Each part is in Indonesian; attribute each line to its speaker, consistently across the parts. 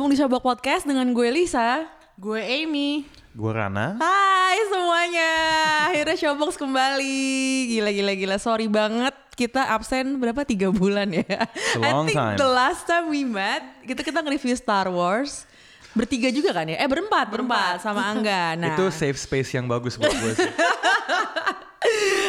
Speaker 1: Bergabung di Showbox Podcast dengan gue Lisa.
Speaker 2: Gue Amy.
Speaker 3: Gue Rana.
Speaker 1: Hai semuanya, akhirnya Showbox kembali. Gila gila gila, sorry banget kita absen berapa tiga bulan ya.
Speaker 3: a
Speaker 1: I think
Speaker 3: time.
Speaker 1: the last time we met kita kita nge-review Star Wars bertiga juga kan ya? Eh berempat berempat sama Angga. Nah,
Speaker 3: Itu safe space yang bagus buat gue sih.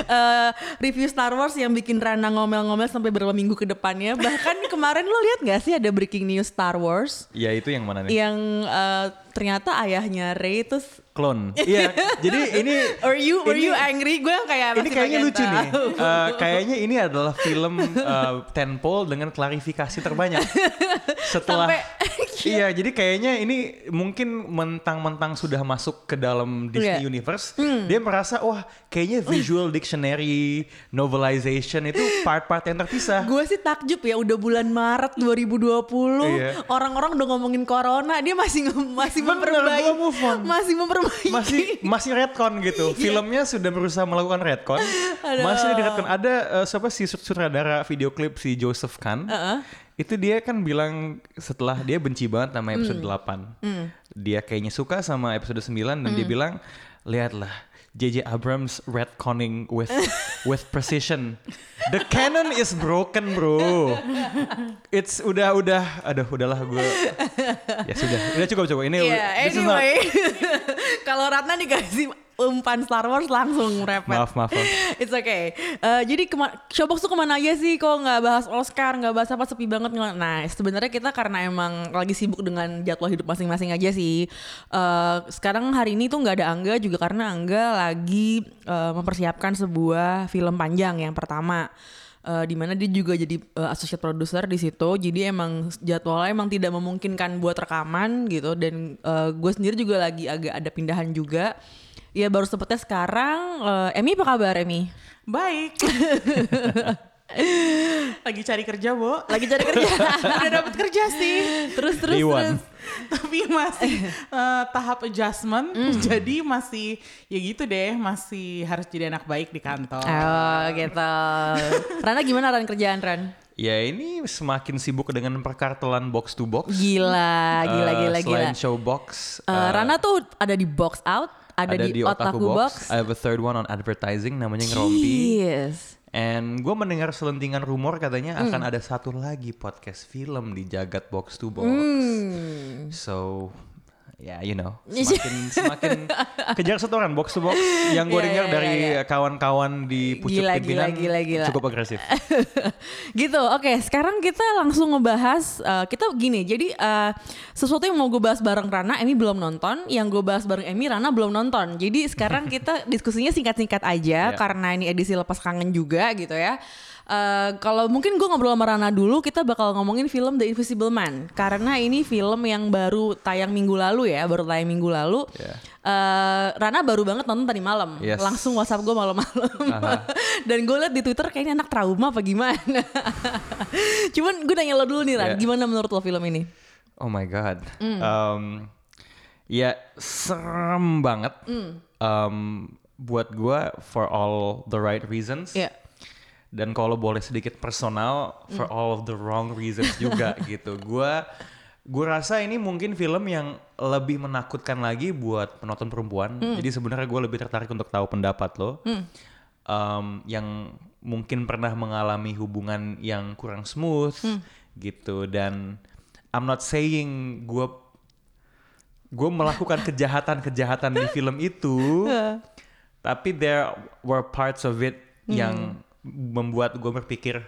Speaker 1: eh, review Star Wars yang bikin Rana ngomel-ngomel sampai beberapa minggu ke depannya. Bahkan kemarin lo lihat gak sih ada breaking news Star Wars
Speaker 3: ya itu yang mana nih?
Speaker 1: yang eh, ternyata ayahnya Rey terus
Speaker 3: Clone. Iya, jadi ini
Speaker 1: Are you were
Speaker 3: ini-
Speaker 1: you angry? Gue kayak
Speaker 3: ini
Speaker 1: masih
Speaker 3: kayaknya lucu nih.
Speaker 1: tahu.
Speaker 3: Eh, kayaknya ini adalah film uh, tentpole dengan klarifikasi terbanyak. Setelah
Speaker 1: Sampai-
Speaker 3: Iya, jadi kayaknya ini mungkin mentang-mentang sudah masuk ke dalam Disney
Speaker 1: Iya.
Speaker 3: Universe,
Speaker 1: Hmm.
Speaker 3: dia merasa wah kayaknya visual dictionary, novelization itu part-part yang terpisah.
Speaker 1: Gue sih takjub ya udah bulan Maret 2020
Speaker 3: Iya.
Speaker 1: orang-orang udah ngomongin corona dia masih nge- masih
Speaker 3: Bener,
Speaker 1: memperbaiki
Speaker 3: move on.
Speaker 1: masih memperbaiki
Speaker 3: masih masih retcon gitu. Filmnya sudah berusaha melakukan retcon.
Speaker 1: Aduh.
Speaker 3: Masih di retcon. Ada eh, siapa si sutradara video klip si Joseph Kahn. Itu dia kan bilang setelah dia benci banget sama episode 8. Dia kayaknya suka sama episode 9 dan dia bilang, "Lihatlah JJ Abrams retconning with with precision. The canon is broken, bro. It's udah udah aduh udahlah gue ya sudah. Udah cukup cukup. Ini this is not-
Speaker 1: anyway kalau Ratna dikasih umpan Star Wars langsung repet
Speaker 3: Maaf, maaf, maaf.
Speaker 1: It's okay. Eh, jadi kema- Showbox tuh ke mana aja sih? Kok nggak bahas Oscar, nggak bahas apa sepi banget? Nah, sebenarnya kita karena emang lagi sibuk dengan jadwal hidup masing-masing aja sih. Eh, sekarang hari ini tuh nggak ada Angga juga karena Angga lagi eh, mempersiapkan sebuah film panjang yang pertama. Eh, di mana dia juga jadi eh, associate producer di situ. Jadi emang jadwalnya emang tidak memungkinkan buat rekaman gitu. Dan gue sendiri juga lagi agak ada pindahan juga. Ya baru sempetnya sekarang. Eh, Emi apa kabar Emi?
Speaker 2: Baik. Lagi cari kerja, Bo.
Speaker 1: Lagi cari kerja.
Speaker 2: Udah dapat kerja sih.
Speaker 1: terus terus
Speaker 3: Iwan.
Speaker 1: terus.
Speaker 2: Tapi masih eh, tahap adjustment. Jadi masih ya gitu deh, masih harus jadi anak baik di kantor.
Speaker 1: Oh gitu. Rana gimana Ran kerjaan Ran?
Speaker 3: Ya ini semakin sibuk dengan perkartelan box to box.
Speaker 1: Gila, gila,
Speaker 3: Eh,
Speaker 1: gila, gila.
Speaker 3: Selain showbox,
Speaker 1: Eh,
Speaker 3: eh,
Speaker 1: Rana tuh ada di Box Out, ada, di, Otaku, Box.
Speaker 3: I have a third one on advertising namanya Ngerompi.
Speaker 1: Yes.
Speaker 3: And gue mendengar selentingan rumor katanya
Speaker 1: Hmm.
Speaker 3: akan ada satu lagi podcast film di jagat box to box.
Speaker 1: Hmm.
Speaker 3: So, ya you know, semakin semakin kejar setoran box to box yang gue
Speaker 1: Iya,
Speaker 3: dengar
Speaker 1: iya,
Speaker 3: dari
Speaker 1: iya.
Speaker 3: kawan-kawan di pucuk
Speaker 1: Gila,
Speaker 3: pimpinan
Speaker 1: gila, gila, gila.
Speaker 3: cukup agresif.
Speaker 1: gitu. Oke, sekarang kita langsung ngebahas eh, kita gini. Jadi eh, sesuatu yang mau gue bahas bareng Rana, Emi belum nonton. Yang gue bahas bareng Emi, Rana belum nonton. Jadi sekarang kita diskusinya singkat-singkat aja
Speaker 3: Ya.
Speaker 1: karena ini edisi lepas kangen juga gitu ya. Eh, kalau mungkin gue ngobrol sama Rana dulu, kita bakal ngomongin film The Invisible Man karena ini film yang baru tayang minggu lalu ya, baru tayang minggu lalu.
Speaker 3: Ya.
Speaker 1: Eh, Rana baru banget nonton tadi malam,
Speaker 3: Yes.
Speaker 1: langsung WhatsApp gue malam-malam. Dan gue liat di Twitter kayaknya anak trauma apa gimana. Cuman gue nanya lo dulu nih Ran,
Speaker 3: Yeah.
Speaker 1: gimana menurut lo film ini?
Speaker 3: Oh my god.
Speaker 1: Hmm.
Speaker 3: Um, ya serem banget.
Speaker 1: Hmm.
Speaker 3: Um, buat gua for all the right reasons.
Speaker 1: Iya.
Speaker 3: Dan kalau boleh sedikit personal for
Speaker 1: Hmm.
Speaker 3: all of the wrong reasons juga gitu. Gua gua rasa ini mungkin film yang lebih menakutkan lagi buat penonton perempuan.
Speaker 1: Hmm.
Speaker 3: Jadi sebenarnya gue lebih tertarik untuk tahu pendapat lo. Um, yang mungkin pernah mengalami hubungan yang kurang smooth
Speaker 1: Hmm.
Speaker 3: gitu dan I'm not saying gue gue melakukan kejahatan-kejahatan di film itu, tapi there were parts of it yang membuat gue berpikir,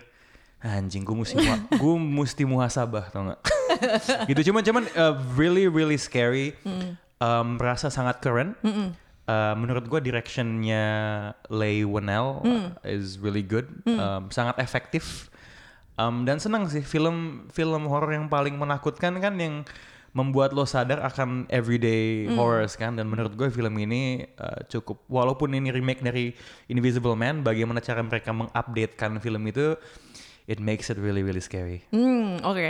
Speaker 3: anjing gue mesti gue mesti muhasabah tau nggak? Gitu cuman cuman uh, really really scary. Um, merasa sangat current Uh, menurut gue directionnya Leigh Whannell uh, is really good. Um, sangat efektif. Um, dan senang sih film film horor yang paling menakutkan kan yang membuat lo sadar akan everyday horrors kan? Dan menurut gue film ini uh, cukup walaupun ini remake dari Invisible Man bagaimana cara mereka mengupdatekan film itu it makes it really really scary.
Speaker 1: Hmm, oke.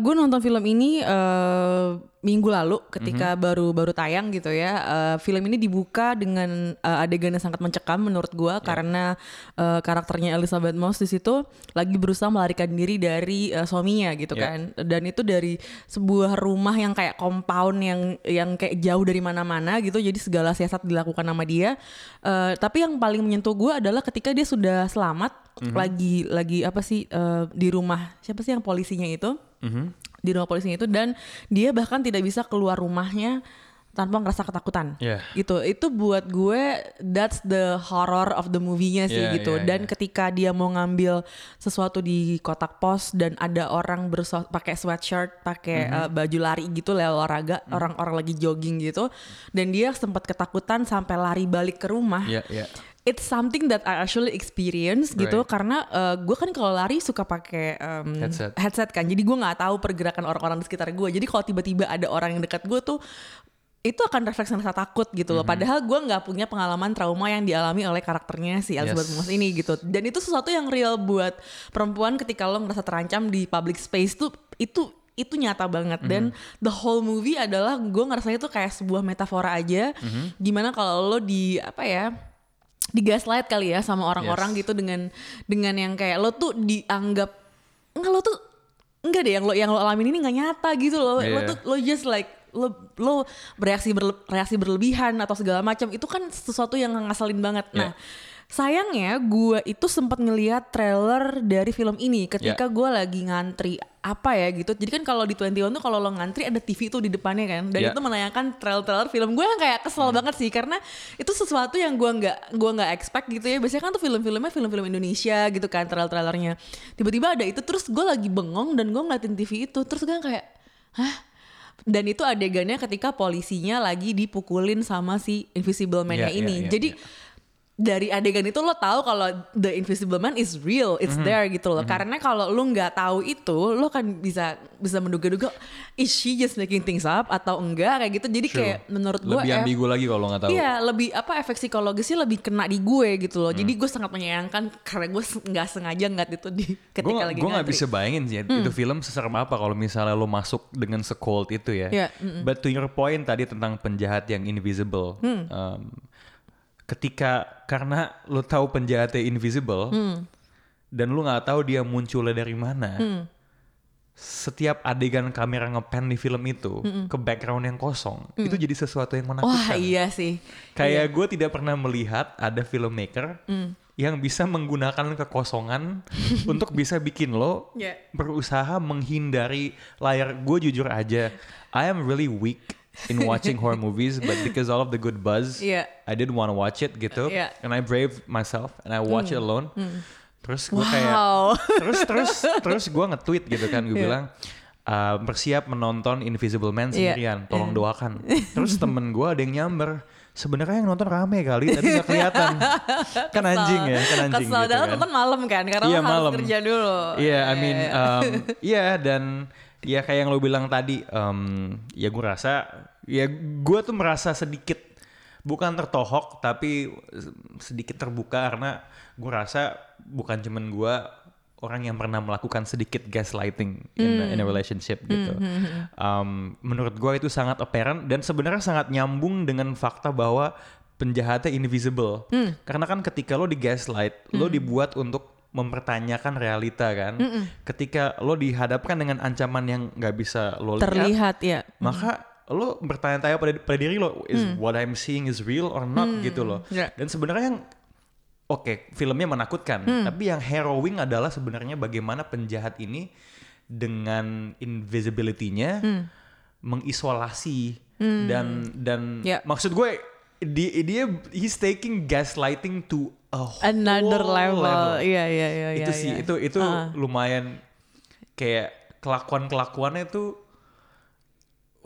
Speaker 1: gue nonton film ini eh, minggu lalu ketika baru baru tayang gitu ya. Eh, film ini dibuka dengan eh, adegan yang sangat mencekam menurut gue karena eh, karakternya Elizabeth Moss di situ lagi berusaha melarikan diri dari eh, suaminya gitu
Speaker 3: Yeah.
Speaker 1: kan. Dan itu dari sebuah rumah yang kayak compound yang yang kayak jauh dari mana-mana gitu. Jadi segala siasat dilakukan sama dia. Eh, tapi yang paling menyentuh gue adalah ketika dia sudah selamat lagi lagi apa sih eh, di rumah siapa sih yang polisinya itu di rumah polisinya itu dan dia bahkan tidak bisa keluar rumahnya tanpa ngerasa ketakutan
Speaker 3: Yeah.
Speaker 1: gitu itu buat gue that's the horror of the movie-nya sih
Speaker 3: Yeah,
Speaker 1: gitu
Speaker 3: yeah,
Speaker 1: dan
Speaker 3: yeah.
Speaker 1: ketika dia mau ngambil sesuatu di kotak pos dan ada orang berso- pakai sweatshirt pakai
Speaker 3: Mm-hmm.
Speaker 1: eh, baju lari gitu lah olahraga orang-orang lagi jogging gitu dan dia sempat ketakutan sampai lari balik ke rumah
Speaker 3: Ya ya.
Speaker 1: It's something that I actually experience gitu
Speaker 3: Right.
Speaker 1: karena gue kan kalau lari suka pakai um,
Speaker 3: Headset.
Speaker 1: kan jadi gue nggak tahu pergerakan orang-orang di sekitar gue jadi kalau tiba-tiba ada orang yang dekat gue tuh itu akan refleks rasa takut gitu loh. Padahal gue nggak punya pengalaman trauma yang dialami oleh karakternya si Elizabeth
Speaker 3: Yes.
Speaker 1: Moss ini gitu. Dan itu sesuatu yang real buat perempuan ketika lo merasa terancam di public space tuh itu itu nyata banget dan
Speaker 3: Mhm.
Speaker 1: the whole movie adalah gue ngerasanya itu kayak sebuah metafora aja.
Speaker 3: Mhm.
Speaker 1: Gimana kalau lo di apa ya? Di gaslight kali ya sama orang-orang
Speaker 3: Yes.
Speaker 1: gitu dengan dengan yang kayak lo tuh dianggap enggak lo tuh enggak deh yang lo yang lo alamin ini nggak nyata gitu lo
Speaker 3: Iya.
Speaker 1: tuh lo just like lo lo bereaksi berle- reaksi berlebihan atau segala macam itu kan sesuatu yang ngasalin banget nah sayangnya gue itu sempat ngelihat trailer dari film ini ketika gue lagi ngantri apa ya gitu. Jadi kan kalau di 21 tuh kalau lo ngantri ada TV tuh di depannya kan dan
Speaker 3: Ya.
Speaker 1: itu menayangkan trailer-trailer film gue yang kayak kesel banget sih karena itu sesuatu yang gue nggak gua nggak expect gitu ya. Biasanya kan tuh film-filmnya film-film Indonesia gitu kan trailer-trailernya. Tiba-tiba ada itu terus gue lagi bengong dan gue ngeliatin TV itu. Terus gue kayak hah? Dan itu adegannya ketika polisinya lagi dipukulin sama si Invisible Man-nya
Speaker 3: Iya,
Speaker 1: ini.
Speaker 3: iya, iya,
Speaker 1: jadi dari adegan itu lo tahu kalau the invisible man is real, it's
Speaker 3: Mhm.
Speaker 1: there gitu loh. Karena kalau lo nggak tahu itu, lo kan bisa bisa menduga-duga is she just making things up atau enggak kayak gitu. Jadi kayak menurut gue
Speaker 3: Lebih ambigu lagi kalau lo nggak tahu.
Speaker 1: Iya, lebih apa efek psikologisnya lebih kena di gue gitu loh.
Speaker 3: Hmm.
Speaker 1: Jadi gue sangat menyayangkan karena gue nggak sengaja ngeliat itu di ketika
Speaker 3: gue
Speaker 1: lagi
Speaker 3: gue nggak bisa bayangin sih ya, itu film seserem apa kalau misalnya lo masuk dengan secold itu ya.
Speaker 1: Iya,
Speaker 3: But to your point tadi tentang penjahat yang invisible,
Speaker 1: Hmm.
Speaker 3: um, ketika karena lo tahu penjahatnya invisible
Speaker 1: Hmm.
Speaker 3: dan lo nggak tahu dia munculnya dari mana. Setiap adegan kamera ngepan di film itu ke background yang kosong, itu jadi sesuatu yang menakutkan.
Speaker 1: Hmm. Wah iya sih.
Speaker 3: Kayak gue tidak pernah melihat ada filmmaker
Speaker 1: Hmm.
Speaker 3: yang bisa menggunakan kekosongan untuk bisa bikin lo
Speaker 1: Yeah.
Speaker 3: berusaha menghindari layar. Gue jujur aja, I am really weak in watching horror movies, but because all of the good buzz,
Speaker 1: Yeah.
Speaker 3: I did want to watch it gitu,
Speaker 1: Yeah.
Speaker 3: and I brave myself and I watch it alone. Terus gue
Speaker 1: Wow.
Speaker 3: kayak terus terus terus gue nge-tweet gitu kan gue bilang "Uh, bersiap menonton Invisible Man sendirian tolong doakan terus temen gue ada yang nyamber sebenarnya yang nonton rame kali tapi nggak kelihatan kan anjing ya kan anjing
Speaker 1: Kesel,
Speaker 3: gitu kan
Speaker 1: nonton malam kan karena
Speaker 3: Iya,
Speaker 1: lo harus
Speaker 3: malam.
Speaker 1: kerja dulu.
Speaker 3: Iya, I
Speaker 1: Iya,
Speaker 3: mean,
Speaker 1: iya.
Speaker 3: um, iya dan ya kayak yang lo bilang tadi, um, ya gue rasa, ya gue tuh merasa sedikit bukan tertohok tapi sedikit terbuka karena gue rasa bukan cuman gue orang yang pernah melakukan sedikit gaslighting in, a- in a
Speaker 1: Hmm.
Speaker 3: relationship gitu. Um, menurut gue itu sangat apparent dan sebenarnya sangat nyambung dengan fakta bahwa penjahatnya invisible.
Speaker 1: Hmm.
Speaker 3: Karena kan ketika lo di gaslight, lo dibuat untuk mempertanyakan realita kan. Ketika lo dihadapkan dengan ancaman yang nggak bisa lo lihat,
Speaker 1: terlihat ya.
Speaker 3: maka lo bertanya-tanya pada, pada diri lo, is what I'm seeing is real or not gitu loh.
Speaker 1: Ya.
Speaker 3: Dan sebenarnya yang oke filmnya menakutkan, tapi yang harrowing adalah sebenarnya bagaimana penjahat ini dengan invisibility-nya mengisolasi dan dan
Speaker 1: Ya.
Speaker 3: maksud gue dia dia he's taking gaslighting to
Speaker 1: Another level. Iya iya iya
Speaker 3: itu
Speaker 1: iya,
Speaker 3: sih
Speaker 1: iya.
Speaker 3: itu itu
Speaker 1: Ah.
Speaker 3: lumayan kayak kelakuan kelakuannya tuh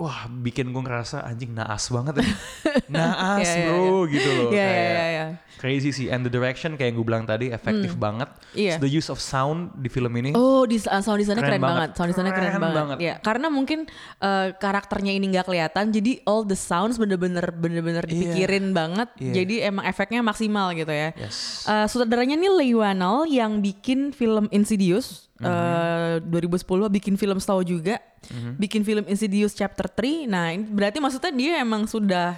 Speaker 3: wah bikin gue ngerasa anjing naas banget ya naas
Speaker 1: Iya, iya,
Speaker 3: bro gitu loh
Speaker 1: Iya
Speaker 3: kayak
Speaker 1: iya iya.
Speaker 3: Crazy sih and the direction kayak yang gue bilang tadi efektif banget
Speaker 1: Iya.
Speaker 3: the use of sound di film ini
Speaker 1: Oh, di uh, sound desainnya
Speaker 3: Keren
Speaker 1: keren, banget.
Speaker 3: banget.
Speaker 1: Sound desainnya keren,
Speaker 3: Keren
Speaker 1: banget.
Speaker 3: banget.
Speaker 1: Ya, karena mungkin uh, karakternya ini nggak kelihatan, jadi all the sounds bener-bener bener-bener
Speaker 3: Iya.
Speaker 1: dipikirin banget.
Speaker 3: Iya.
Speaker 1: Jadi emang efeknya maksimal gitu ya.
Speaker 3: Yes.
Speaker 1: Uh, sutradaranya nih Lee Wannell yang bikin film Insidious. uh, 2010 bikin film Slow juga, bikin film Insidious Chapter 3. Nah, ini berarti maksudnya dia emang sudah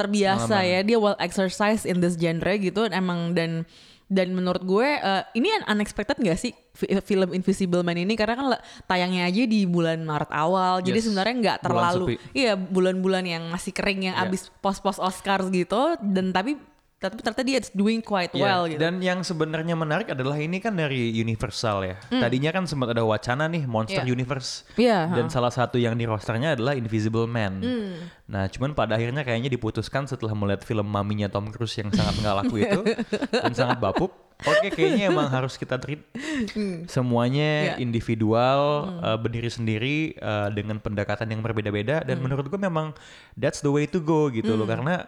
Speaker 1: terbiasa ya, dia well exercise in this genre gitu, emang dan dan menurut gue uh, ini un- unexpected gak sih fi- film Invisible Man ini karena kan tayangnya aja di bulan Maret awal jadi
Speaker 3: Yes.
Speaker 1: sebenarnya nggak
Speaker 3: Bulan
Speaker 1: terlalu
Speaker 3: sepi.
Speaker 1: iya bulan-bulan yang masih kering yang
Speaker 3: Yeah.
Speaker 1: abis pos-pos Oscars gitu dan tapi tapi ternyata dia doing quite
Speaker 3: Iya,
Speaker 1: well gitu.
Speaker 3: Dan yang sebenarnya menarik adalah ini kan dari Universal ya. Tadinya kan sempat ada wacana nih Monster.
Speaker 1: Iya.
Speaker 3: Universe.
Speaker 1: Iya,
Speaker 3: Dan salah satu yang di rosternya adalah Invisible Man.
Speaker 1: Hmm.
Speaker 3: Nah, cuman pada akhirnya kayaknya diputuskan setelah melihat film maminya Tom Cruise yang sangat nggak laku itu dan sangat bapuk. Oke, kayaknya emang harus kita treat semuanya
Speaker 1: Iya.
Speaker 3: individual, eh, berdiri sendiri eh, dengan pendekatan yang berbeda-beda. Dan menurut gue memang that's the way to go gitu loh, karena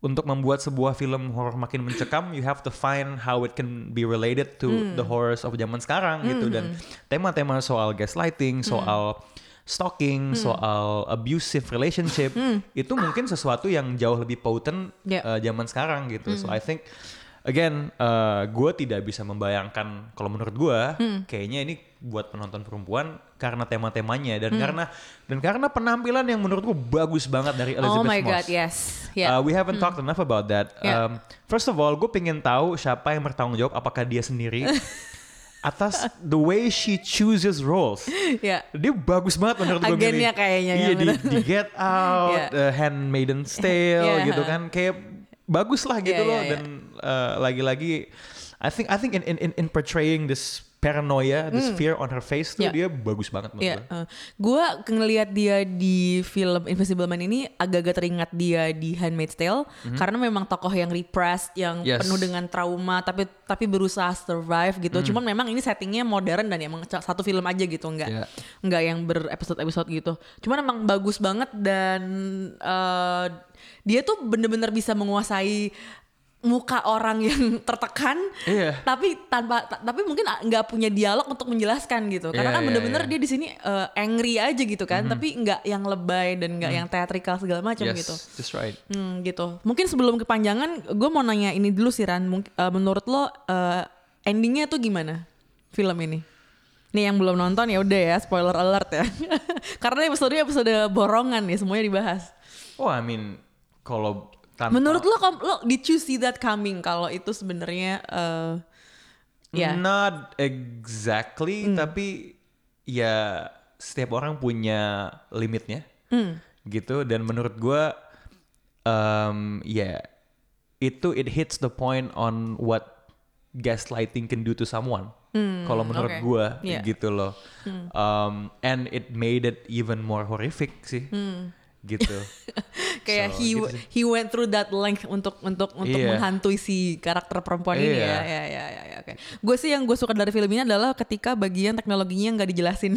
Speaker 3: untuk membuat sebuah film horor makin mencekam, you have to find how it can be related to the horrors of zaman sekarang gitu. Dan tema-tema soal gaslighting, soal stalking, soal abusive relationship, itu mungkin sesuatu yang jauh lebih potent
Speaker 1: Yeah.
Speaker 3: uh, zaman sekarang gitu. So I think again, gue tidak bisa membayangkan kalau menurut gue, kayaknya ini buat penonton perempuan karena tema-temanya dan karena dan karena penampilan yang menurut gue bagus banget dari Elizabeth
Speaker 1: oh my
Speaker 3: Moss.
Speaker 1: god, yes. Yeah.
Speaker 3: Uh, we haven't talked enough about that.
Speaker 1: Yeah.
Speaker 3: Um, first of all, gue pengen tahu siapa yang bertanggung jawab, apakah dia sendiri atas the way she chooses roles.
Speaker 1: ya.
Speaker 3: Dia bagus banget menurut gue
Speaker 1: Agennya kayaknya, ya,
Speaker 3: Iya di, di Get Out,
Speaker 1: Iya.
Speaker 3: uh, Handmaiden's Tale
Speaker 1: Iya.
Speaker 3: gitu kan, kayak bagus lah gitu
Speaker 1: Iya,
Speaker 3: loh.
Speaker 1: iya, iya.
Speaker 3: Dan uh, lagi-lagi, I think I think in in in, in portraying this paranoia, this fear on her face tuh
Speaker 1: Iya.
Speaker 3: dia bagus banget menurut
Speaker 1: Iya,
Speaker 3: gue.
Speaker 1: uh, gue ngelihat dia di film Invisible Man ini agak-agak teringat dia di Handmaid's Tale karena memang tokoh yang repressed, yang.
Speaker 3: Yes.
Speaker 1: penuh dengan trauma, tapi tapi berusaha survive gitu.
Speaker 3: Mhm.
Speaker 1: Cuman memang ini settingnya modern dan emang satu film aja gitu, nggak
Speaker 3: Iya.
Speaker 1: nggak yang berepisode-episode gitu. Cuman emang bagus banget dan uh, dia tuh bener-bener bisa menguasai muka orang yang tertekan
Speaker 3: Iya.
Speaker 1: tapi tanpa ta- tapi mungkin nggak punya dialog untuk menjelaskan gitu. Karena
Speaker 3: Iya,
Speaker 1: kan
Speaker 3: iya,
Speaker 1: bener-bener
Speaker 3: iya.
Speaker 1: dia di sini eh, angry aja gitu kan tapi nggak yang lebay dan nggak yang teatrikal segala macam
Speaker 3: Yes,
Speaker 1: gitu.
Speaker 3: just right.
Speaker 1: Hmm, gitu. Mungkin sebelum kepanjangan gue mau nanya ini dulu sih Ran. Mung- eh, menurut lo eh, endingnya tuh gimana film ini? Nih yang belum nonton ya udah ya spoiler alert ya. Karena episode episode borongan nih semuanya dibahas.
Speaker 3: Oh, I mean, kalau tanpa
Speaker 1: menurut lo lo did you see that coming kalau itu sebenarnya eh, ya
Speaker 3: Not exactly,
Speaker 1: Hmm.
Speaker 3: tapi ya setiap orang punya limitnya,
Speaker 1: Hmm.
Speaker 3: gitu. Dan menurut gua, um, ya itu it hits the point on what gaslighting can do to someone. Kalau menurut
Speaker 1: Hmm, oke.
Speaker 3: gua,
Speaker 1: Iya.
Speaker 3: gitu loh. Um, and it made it even more horrific sih, gitu.
Speaker 1: kayak
Speaker 3: So,
Speaker 1: he
Speaker 3: gitu
Speaker 1: he went through that length untuk untuk untuk
Speaker 3: Iya.
Speaker 1: menghantui si karakter perempuan ini
Speaker 3: Iya.
Speaker 1: ya. Ya ya ya, ya, oke. Gue sih yang gue suka dari film ini adalah ketika bagian teknologinya nggak dijelasin.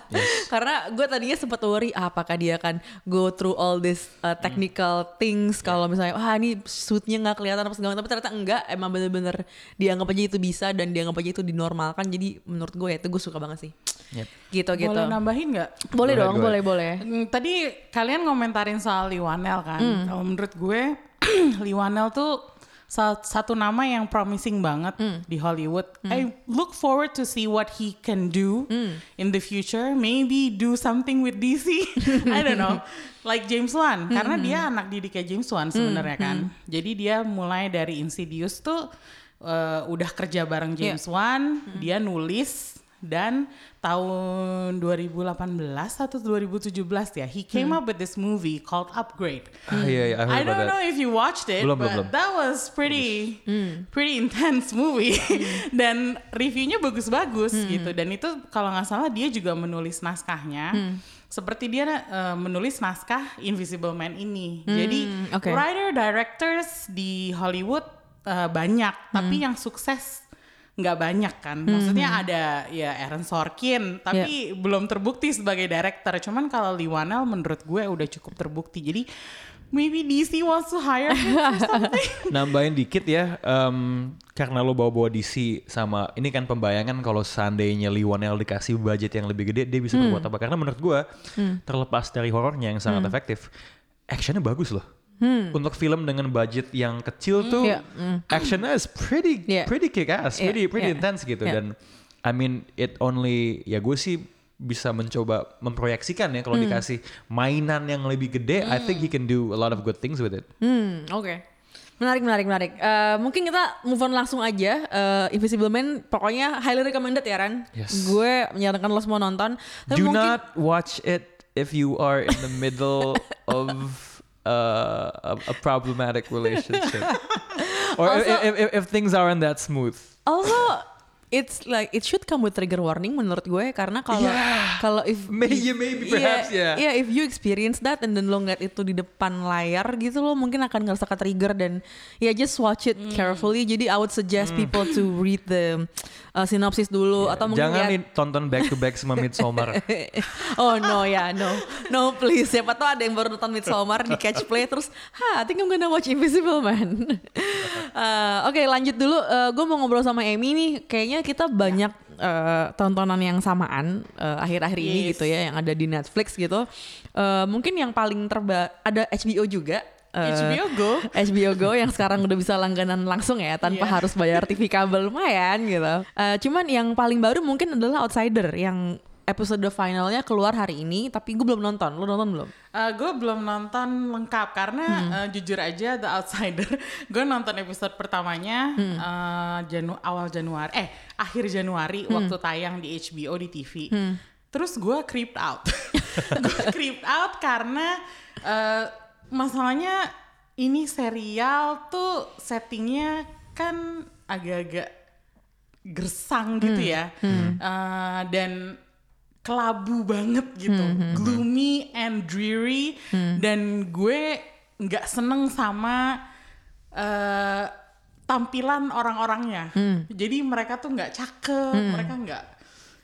Speaker 1: Karena gue tadinya sempat worry ah, apakah dia akan go through all this uh, technical things kalau misalnya wah ini suitnya nggak kelihatan apa segala tapi ternyata enggak. Emang bener-bener dianggap aja itu bisa dan dianggap aja itu dinormalkan. Jadi menurut gue ya itu gue suka banget sih
Speaker 3: Yep.
Speaker 1: gitu gitu
Speaker 2: Boleh nambahin nggak?
Speaker 1: boleh
Speaker 3: ahead,
Speaker 1: dong boleh boleh
Speaker 2: Hmm, Tadi kalian ngomentarin soal Liwanel kan.
Speaker 1: Hmm.
Speaker 2: Kalau menurut gue Liwanel tuh satu nama yang promising banget
Speaker 1: Hmm.
Speaker 2: di Hollywood. I look forward to see what he can do
Speaker 1: Hmm.
Speaker 2: in the future. Maybe do something with DC. I don't know. Like James Wan karena
Speaker 1: Hmm.
Speaker 2: dia anak didiknya James Wan sebenarnya kan. Jadi dia mulai dari Insidious tuh uh, udah kerja bareng. James Wan, dia nulis dan tahun 2018 atau 2017 ya he came up with this movie called Upgrade.
Speaker 3: Ah, iya, iya, I heard
Speaker 2: I don't
Speaker 3: that.
Speaker 2: know if you watched it,
Speaker 3: Belum,
Speaker 2: but
Speaker 3: belum.
Speaker 2: that was pretty pretty intense movie dan reviewnya bagus-bagus gitu. Dan itu kalau nggak salah dia juga menulis naskahnya. Seperti dia eh, menulis naskah Invisible Man ini. Jadi
Speaker 1: oke.
Speaker 2: writer directors di Hollywood eh, banyak, tapi yang sukses nggak banyak kan. Maksudnya ada ya Aaron Sorkin, tapi belum terbukti sebagai director. Cuman kalau Lee Wanell menurut gue udah cukup terbukti. Jadi maybe DC wants to hire him something.
Speaker 3: Nambahin dikit ya, em, karena lo bawa-bawa DC sama ini kan pembayangan kalau seandainya Lee Wanell dikasih budget yang lebih gede, dia bisa berbuat apa? Karena menurut gua terlepas dari horornya yang sangat efektif, actionnya bagus loh. Untuk film dengan budget yang kecil tuh,
Speaker 1: Iya.
Speaker 3: actionnya is pretty
Speaker 1: Iya.
Speaker 3: pretty kick ass,
Speaker 1: Iya,
Speaker 3: pretty pretty
Speaker 1: iya.
Speaker 3: intense gitu.
Speaker 1: Iya.
Speaker 3: Dan I mean it only ya gue sih bisa mencoba memproyeksikan ya kalau dikasih mainan yang lebih gede, I think he can do a lot of good things with it.
Speaker 1: Hmm, oke. Menarik, menarik, menarik. Eh, mungkin kita move on langsung aja. Eh, Invisible Man pokoknya highly recommended ya Ran.
Speaker 3: Yes.
Speaker 1: Gue menyarankan lo semua nonton. Tapi
Speaker 3: Do
Speaker 1: mungkin,
Speaker 3: not watch it if you are in the middle of uh, a, a problematic relationship, or if,
Speaker 1: Also-
Speaker 3: if, if, if things aren't that smooth.
Speaker 1: Also, it's like it should come with trigger warning menurut gue karena kalau
Speaker 3: Yeah.
Speaker 1: kalau if
Speaker 3: Maybe- maybe, perhaps, yeah.
Speaker 1: yeah if you experience that and then lo ngeliat itu di depan layar gitu lo mungkin akan ngerasa ke trigger dan ya just watch it
Speaker 3: Hmm.
Speaker 1: carefully jadi I would suggest people to read the uh, synopsis dulu atau mungkin
Speaker 3: Jangan nih tonton back to back sama Midsommar.
Speaker 1: oh no ya no no please siapa tahu ada yang baru nonton Midsommar di catch play terus ha I think I'm gonna watch Invisible Man Eh, oke lanjut dulu gue mau ngobrol sama Amy nih kayaknya kita banyak eh, tontonan yang samaan eh, akhir-akhir ini
Speaker 2: Yes.
Speaker 1: gitu ya yang ada di Netflix gitu Eh, mungkin yang paling terba ada HBO juga
Speaker 2: HBO Go.
Speaker 1: HBO Go yang sekarang udah bisa langganan langsung ya tanpa
Speaker 2: Iya.
Speaker 1: harus bayar TV kabel lumayan gitu. Eh, cuman yang paling baru mungkin adalah Outsider yang episode finalnya keluar hari ini tapi gue belum nonton. Lo nonton belum?
Speaker 2: gue belum nonton lengkap karena eh, jujur aja The Outsider gue nonton episode pertamanya eh, Janu awal Januari eh akhir Januari waktu tayang di HBO di TV terus gue creeped out. Gue creeped out karena eh, masalahnya ini serial tuh settingnya kan agak-agak gersang gitu ya. Eh, dan kelabu banget gitu, gloomy and dreary, dan gue nggak seneng sama eh, tampilan orang-orangnya. Jadi mereka tuh nggak cakep, mereka nggak,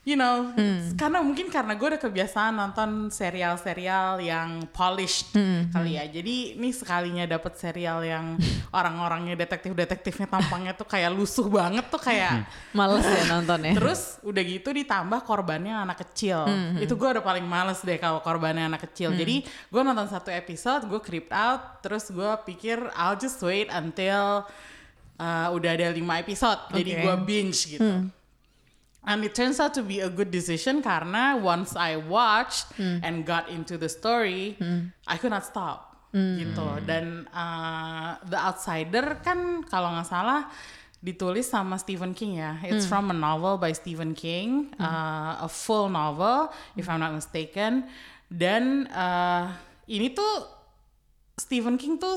Speaker 2: you know, karena mungkin karena gue udah kebiasaan nonton serial-serial yang polished kali ya. Jadi ini sekalinya dapet serial yang orang-orangnya detektif-detektifnya tampangnya tuh kayak lusuh banget tuh kayak.
Speaker 1: Males ya nonton ya.
Speaker 2: Terus udah gitu ditambah korbannya anak kecil. Itu gue udah paling males deh kalau korbannya anak kecil. Jadi gue nonton satu episode, gue creeped out. Terus gue pikir I'll just wait until uh, udah ada lima episode. Jadi
Speaker 1: Oke.
Speaker 2: gue binge gitu. And it turns out to be a good decision karena once I watched and got into the story, I could not stop gitu. Dan uh, The Outsider kan kalau nggak salah ditulis sama Stephen King ya. It's from a novel by Stephen King, uh, a full novel if I'm not mistaken. Dan uh, ini tuh Stephen King tuh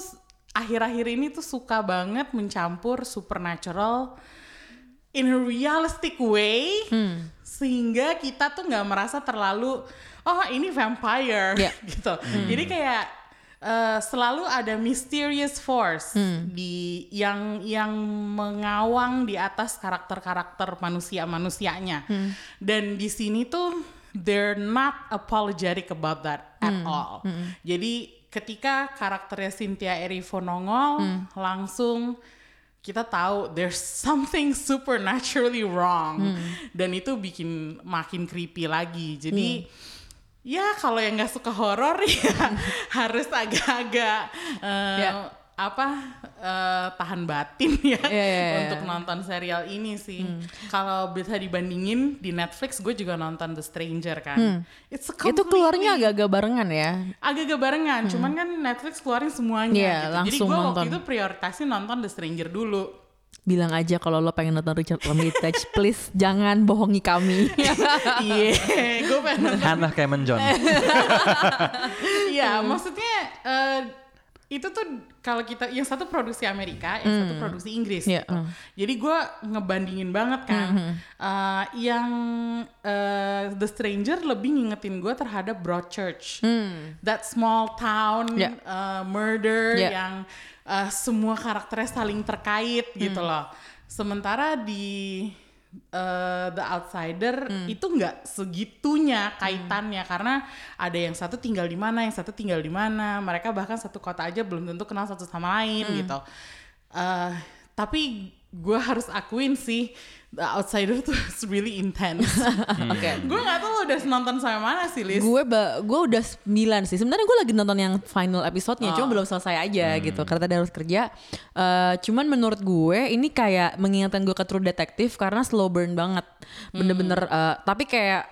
Speaker 2: akhir-akhir ini tuh suka banget mencampur supernatural in a realistic way sehingga kita tuh nggak merasa terlalu oh ini vampire
Speaker 1: Iya.
Speaker 2: gitu. Jadi kayak eh, selalu ada mysterious force di yang yang mengawang di atas karakter-karakter manusia-manusianya. Dan di sini tuh they're not apologetic about that at all. Jadi ketika karakternya Cynthia Erivo nongol langsung kita tahu there's something supernaturally wrong. Dan itu bikin makin creepy lagi. Jadi ya kalau yang nggak suka horor ya harus agak-agak eh,
Speaker 1: Ya.
Speaker 2: Apa eh, tahan batin ya
Speaker 1: Ya, ya, ya.
Speaker 2: untuk nonton serial ini sih kalau bisa dibandingin di Netflix gue juga nonton The Stranger kan It's a
Speaker 1: Itu keluarnya agak-agak barengan ya.
Speaker 2: agak-agak barengan, cuman kan Netflix keluarin semuanya
Speaker 1: Iya,
Speaker 2: gitu. Jadi gue waktu
Speaker 1: nonton.
Speaker 2: itu prioritasin nonton The Stranger dulu.
Speaker 1: bilang aja kalau lo pengen nonton Richard Armitage, please jangan bohongi kami.
Speaker 2: Iya, gue pengen
Speaker 3: Hannah Cameron John.
Speaker 2: Iya, maksudnya eh, itu tuh kalau kita yang satu produksi Amerika, yang satu produksi Inggris.
Speaker 1: Iya,
Speaker 2: gitu.
Speaker 1: mm.
Speaker 2: Jadi gue ngebandingin banget kan. Eh, yang eh, The Stranger lebih ngingetin gue terhadap Broadchurch, that small town
Speaker 1: Iya.
Speaker 2: eh, murder
Speaker 1: Iya.
Speaker 2: yang eh, semua karakternya saling terkait gitu loh. Sementara di eh, The Outsider itu nggak segitunya kaitannya karena ada yang satu tinggal di mana, yang satu tinggal di mana. Mereka bahkan satu kota aja belum tentu kenal satu sama lain gitu. Eh, tapi gue harus akuin sih The Outsider tuh really intense.
Speaker 1: Oke.
Speaker 2: gue nggak tahu lo udah nonton sampai mana sih, Liz?
Speaker 1: Gue ba- gue udah 9 sih. Sebenarnya gue lagi nonton yang final episode-nya, cuma belum selesai aja gitu karena tadi harus kerja. Eh, cuman menurut gue ini kayak mengingatkan gue ke True Detective karena slow burn banget. Bener-bener eh, tapi kayak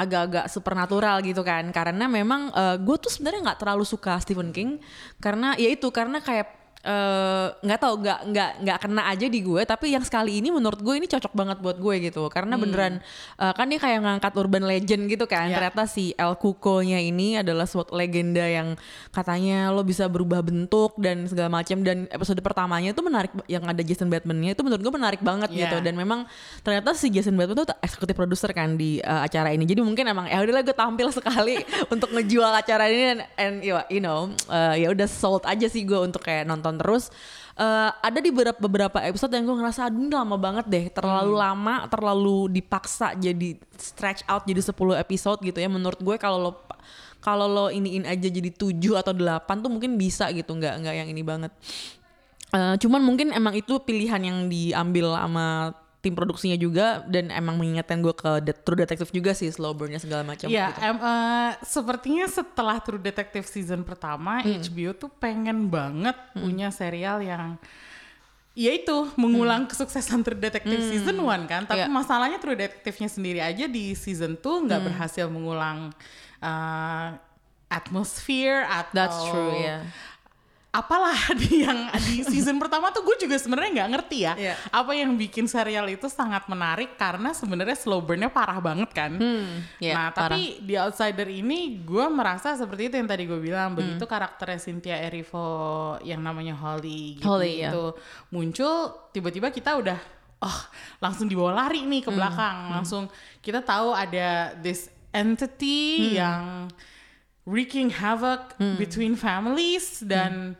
Speaker 1: agak-agak supernatural gitu kan karena memang gue tuh sebenarnya nggak terlalu suka Stephen King karena ya itu karena kayak eh, nggak tahu nggak nggak nggak kena aja di gue tapi yang sekali ini menurut gue ini cocok banget buat gue gitu. Karena beneran eh, kan dia kayak ngangkat urban legend gitu kan.
Speaker 2: Ya.
Speaker 1: ternyata si El Cuco-nya ini adalah suatu legenda yang katanya lo bisa berubah bentuk dan segala macam dan episode pertamanya itu menarik yang ada Jason Bateman-nya itu menurut gue menarik banget
Speaker 2: Ya.
Speaker 1: gitu dan memang ternyata si Jason Bateman tuh eksekutif produser kan di uh, acara ini. Jadi mungkin emang ya udahlah gue tampil sekali untuk ngejual acara ini dan and you- you know uh, ya udah sold aja sih gue untuk kayak nonton terus Uh, ada di beberapa beberapa episode yang gue ngerasa aduh ini lama banget deh terlalu lama terlalu dipaksa jadi stretch out jadi 10 episode gitu ya. Menurut gue kalau lo kalau lo iniin aja jadi 7 atau 8 tuh mungkin bisa gitu nggak nggak yang ini banget. Eh, cuman mungkin emang itu pilihan yang diambil sama tim produksinya juga dan emang mengingatkan gue ke Det- True Detective juga sih slow burn-nya segala macam
Speaker 2: Ya,
Speaker 1: gitu.
Speaker 2: em, eh, sepertinya setelah True Detective season pertama,
Speaker 1: Hmm.
Speaker 2: HBO tuh pengen banget punya serial yang ya itu mengulang kesuksesan True Detective season 1 kan. Tapi
Speaker 1: Hmm. Iya.
Speaker 2: masalahnya True Detective-nya sendiri aja di season 2 nggak
Speaker 1: Hmm.
Speaker 2: berhasil mengulang eh, atmosfer atau
Speaker 1: That's true ya.
Speaker 2: Apalah di yang di season pertama tuh gue juga sebenarnya nggak ngerti ya.
Speaker 1: Iya.
Speaker 2: apa yang bikin serial itu sangat menarik karena sebenarnya slow burn-nya parah banget kan.
Speaker 1: iya,
Speaker 2: nah tapi di Outsider ini gue merasa seperti itu yang tadi gue bilang. Begitu karakternya Cynthia Erivo yang namanya Holly gitu
Speaker 1: Holly, ya.
Speaker 2: itu muncul tiba-tiba kita udah oh langsung dibawa lari nih ke belakang. Langsung kita tahu ada this entity yang wreaking havoc between families dan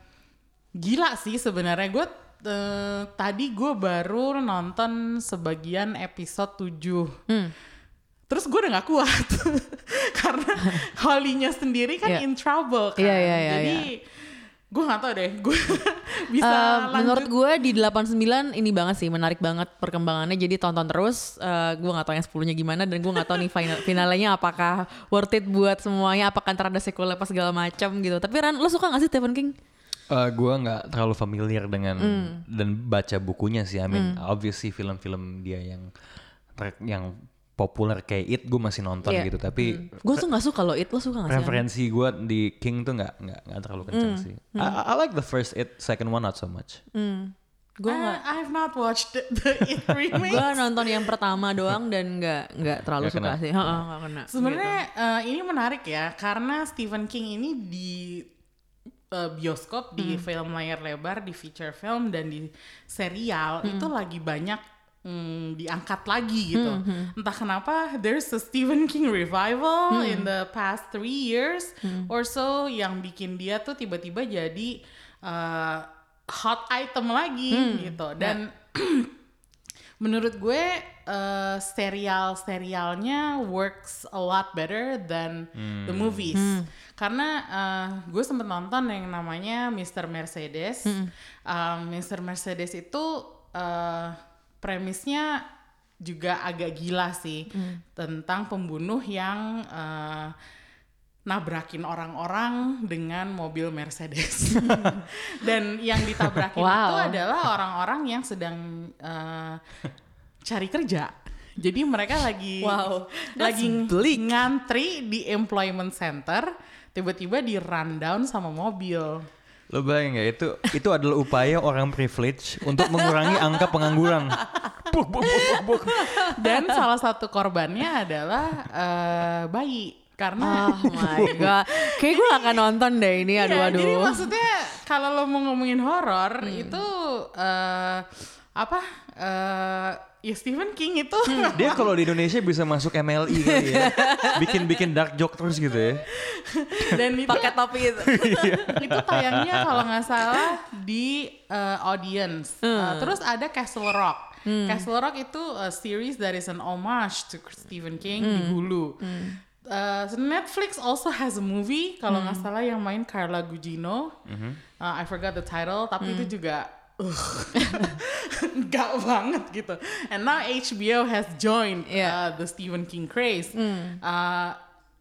Speaker 2: gila sih sebenarnya. Gue eh, tadi gue baru nonton sebagian episode 7 terus gue udah gak kuat. Karena Holly-nya sendiri kan
Speaker 1: Iya.
Speaker 2: in trouble kan.
Speaker 1: Iya, iya, iya,
Speaker 2: jadi gue gak tau deh. Gue bisa lanjut.
Speaker 1: menurut gue di 89 ini banget sih menarik banget perkembangannya. Jadi tonton terus Eh, gue nggak tahu yang 10 nya gimana dan gue nggak tahu nih final finalnya apakah worth it buat semuanya apakah ntar ada sequel apa segala macam gitu. Tapi Ran lo suka gak sih Stephen King?
Speaker 3: Eh, gue nggak terlalu familiar dengan
Speaker 1: Hmm.
Speaker 3: dan baca bukunya sih. I mean, obviously film-film dia yang yang populer kayak It gue masih nonton
Speaker 1: Iya.
Speaker 3: gitu. Tapi
Speaker 1: gue tuh nggak suka lo it lo suka gak sih
Speaker 3: referensi gue di King tuh nggak nggak nggak terlalu kencang
Speaker 1: Hmm.
Speaker 3: sih. I, I like the first It, second one not so much.
Speaker 1: gue
Speaker 2: I,
Speaker 1: nggak
Speaker 2: I've not watched the, the It remake
Speaker 1: gue nonton yang pertama doang dan nggak nggak terlalu
Speaker 3: Nggak
Speaker 1: suka
Speaker 3: kena.
Speaker 1: sih Heeh, nggak kena
Speaker 2: Sebenarnya
Speaker 1: Gitu.
Speaker 2: eh, ini menarik ya karena Stephen King ini di eh, bioskop, di
Speaker 1: Hmm.
Speaker 2: film layar lebar, di feature film dan di serial
Speaker 1: Hmm.
Speaker 2: itu lagi banyak mm, diangkat lagi gitu.
Speaker 1: Hmm,
Speaker 2: Entah kenapa there's a Stephen King revival
Speaker 1: Hmm.
Speaker 2: in the past three years or so yang bikin dia tuh tiba-tiba jadi eh, hot item lagi
Speaker 1: Hmm.
Speaker 2: gitu
Speaker 1: Ya.
Speaker 2: dan menurut gue eh, serial-serialnya works a lot better than the movies karena eh, gue sempet nonton yang namanya Mr. Mercedes Um, Mr. Mercedes itu eh, premisnya juga agak gila sih tentang pembunuh yang eh, nabrakin orang-orang dengan mobil Mercedes. Dan yang ditabrakin
Speaker 1: Wow.
Speaker 2: itu adalah orang-orang yang sedang eh, cari kerja. Jadi mereka lagi
Speaker 1: Wow,
Speaker 2: lagi
Speaker 1: bleak.
Speaker 2: ngantri di employment center, tiba-tiba di rundown sama mobil.
Speaker 3: Lo bayangin nggak itu itu adalah upaya orang privilege untuk mengurangi angka pengangguran. Buk, buk, buk, buk, buk.
Speaker 2: Dan salah satu korbannya adalah eh, bayi karena
Speaker 1: Oh my god. Kayak gue gak akan nonton deh ini
Speaker 2: Iya,
Speaker 1: aduh-aduh.
Speaker 2: jadi maksudnya kalau lo mau ngomongin horor itu eh, apa? eh, ya Stephen King itu
Speaker 3: Dia kalau di Indonesia bisa masuk MLI kali ya. Bikin-bikin dark joke terus gitu ya.
Speaker 2: dan itu
Speaker 1: pakai topi itu.
Speaker 2: itu tayangnya kalau nggak salah di eh, audience. Eh, terus ada Castle Rock. Castle Rock itu a series that is an homage to Stephen King di Hulu. Eh, so Netflix also has a movie kalau nggak salah yang main Carla Gugino. Eh, I forgot the title, tapi itu juga uh, nggak banget gitu. And now HBO has joined
Speaker 1: Yeah.
Speaker 2: uh, the Stephen King craze. Uh,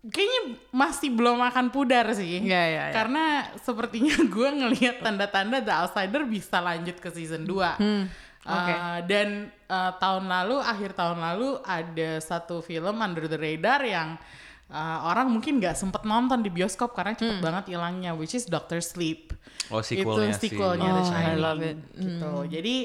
Speaker 2: kayaknya masih belum akan pudar sih.
Speaker 1: Iya, iya, iya.
Speaker 2: Karena sepertinya gue ngelihat tanda-tanda The Outsider bisa lanjut ke season 2.
Speaker 1: Hmm, oke.
Speaker 2: dan uh, tahun lalu, akhir tahun lalu ada satu film Under the Radar yang uh, orang mungkin nggak sempet nonton di bioskop karena cepet
Speaker 1: Hmm.
Speaker 2: banget hilangnya, which is Doctor Sleep.
Speaker 3: Oh, sequelnya
Speaker 2: Itu
Speaker 3: sih.
Speaker 2: sequelnya The
Speaker 1: Oh, I
Speaker 2: Shining.
Speaker 1: love it.
Speaker 2: Gitu. Jadi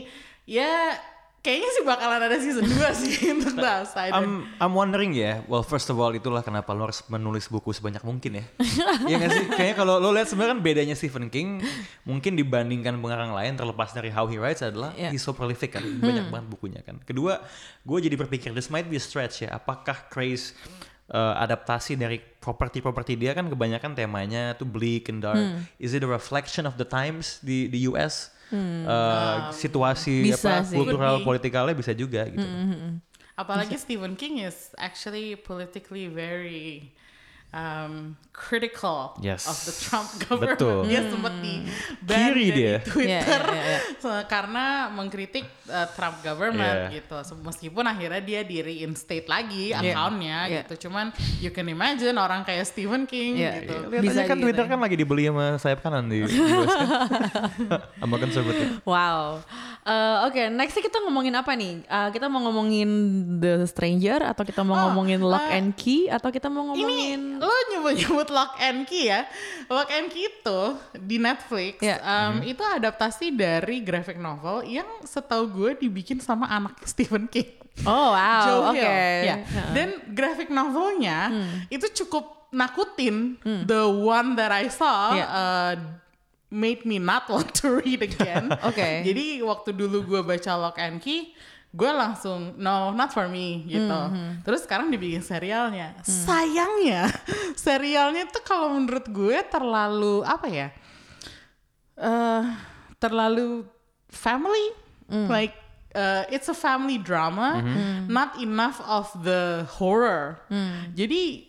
Speaker 2: ya kayaknya sih bakalan ada season 2 sih untuk The Outsider.
Speaker 3: I'm, I'm wondering ya, well first of all itulah kenapa lo harus menulis buku sebanyak mungkin ya. Iya gak sih? Kayaknya kalau lo lihat sebenarnya kan bedanya Stephen King mungkin dibandingkan pengarang lain terlepas dari how he writes adalah
Speaker 1: Yeah.
Speaker 3: he's so prolific kan, banyak banget bukunya kan. Kedua, gue jadi berpikir this might be a stretch ya. Apakah Craze uh, adaptasi dari properti-properti dia kan kebanyakan temanya tuh bleak and dark. Is it a reflection of the times di di US? Uh, situasi
Speaker 1: Bisa
Speaker 3: apa
Speaker 1: sih.
Speaker 3: kultural politikalnya bisa juga gitu.
Speaker 2: Apalagi Stephen King is actually politically very um, critical
Speaker 3: Yes.
Speaker 2: of the Trump government.
Speaker 3: Betul.
Speaker 2: Dia sempat di ban
Speaker 3: Kiri
Speaker 2: dari
Speaker 3: dia.
Speaker 2: Twitter
Speaker 1: Iya, iya, iya.
Speaker 2: So, karena mengkritik uh, Trump government
Speaker 3: Iya.
Speaker 2: gitu. So, meskipun akhirnya dia di reinstate lagi
Speaker 1: Iya.
Speaker 2: accountnya
Speaker 1: Iya.
Speaker 2: gitu. Cuman you can imagine orang kayak Stephen King
Speaker 1: Iya,
Speaker 2: gitu.
Speaker 3: Lihat
Speaker 1: Bisa
Speaker 3: aja kan
Speaker 1: gitu
Speaker 3: Twitter
Speaker 1: ya.
Speaker 3: kan lagi dibeli sama sayap kanan di US kan. sama konservatif.
Speaker 1: Wow. Eh, Oke, nextnya kita ngomongin apa nih? Eh, kita mau ngomongin The Stranger atau kita mau
Speaker 2: Oh,
Speaker 1: ngomongin Lock
Speaker 2: eh,
Speaker 1: and Key atau kita mau
Speaker 2: Ini
Speaker 1: ngomongin
Speaker 2: lo nyebut-nyebut Lock and Key ya. Lock and Key itu di Netflix
Speaker 1: Iya.
Speaker 2: um, itu adaptasi dari graphic novel yang setahu gue dibikin sama anak Stephen King.
Speaker 1: Oh wow,
Speaker 2: Joe.
Speaker 1: Hmm.
Speaker 2: Hill. Ya. Dan graphic novelnya itu cukup nakutin. The one that I saw
Speaker 1: Iya.
Speaker 2: uh, made me not want to read again.
Speaker 1: Oke.
Speaker 2: Jadi waktu dulu gue baca Lock and Key, gue langsung no not for me gitu.
Speaker 1: Hmm,
Speaker 2: Terus sekarang dibikin serialnya. Sayangnya serialnya tuh kalau menurut gue terlalu apa ya? eh terlalu family
Speaker 1: Hmm.
Speaker 2: like uh, it's a family drama, not enough of the horror.
Speaker 1: Hmm.
Speaker 2: Jadi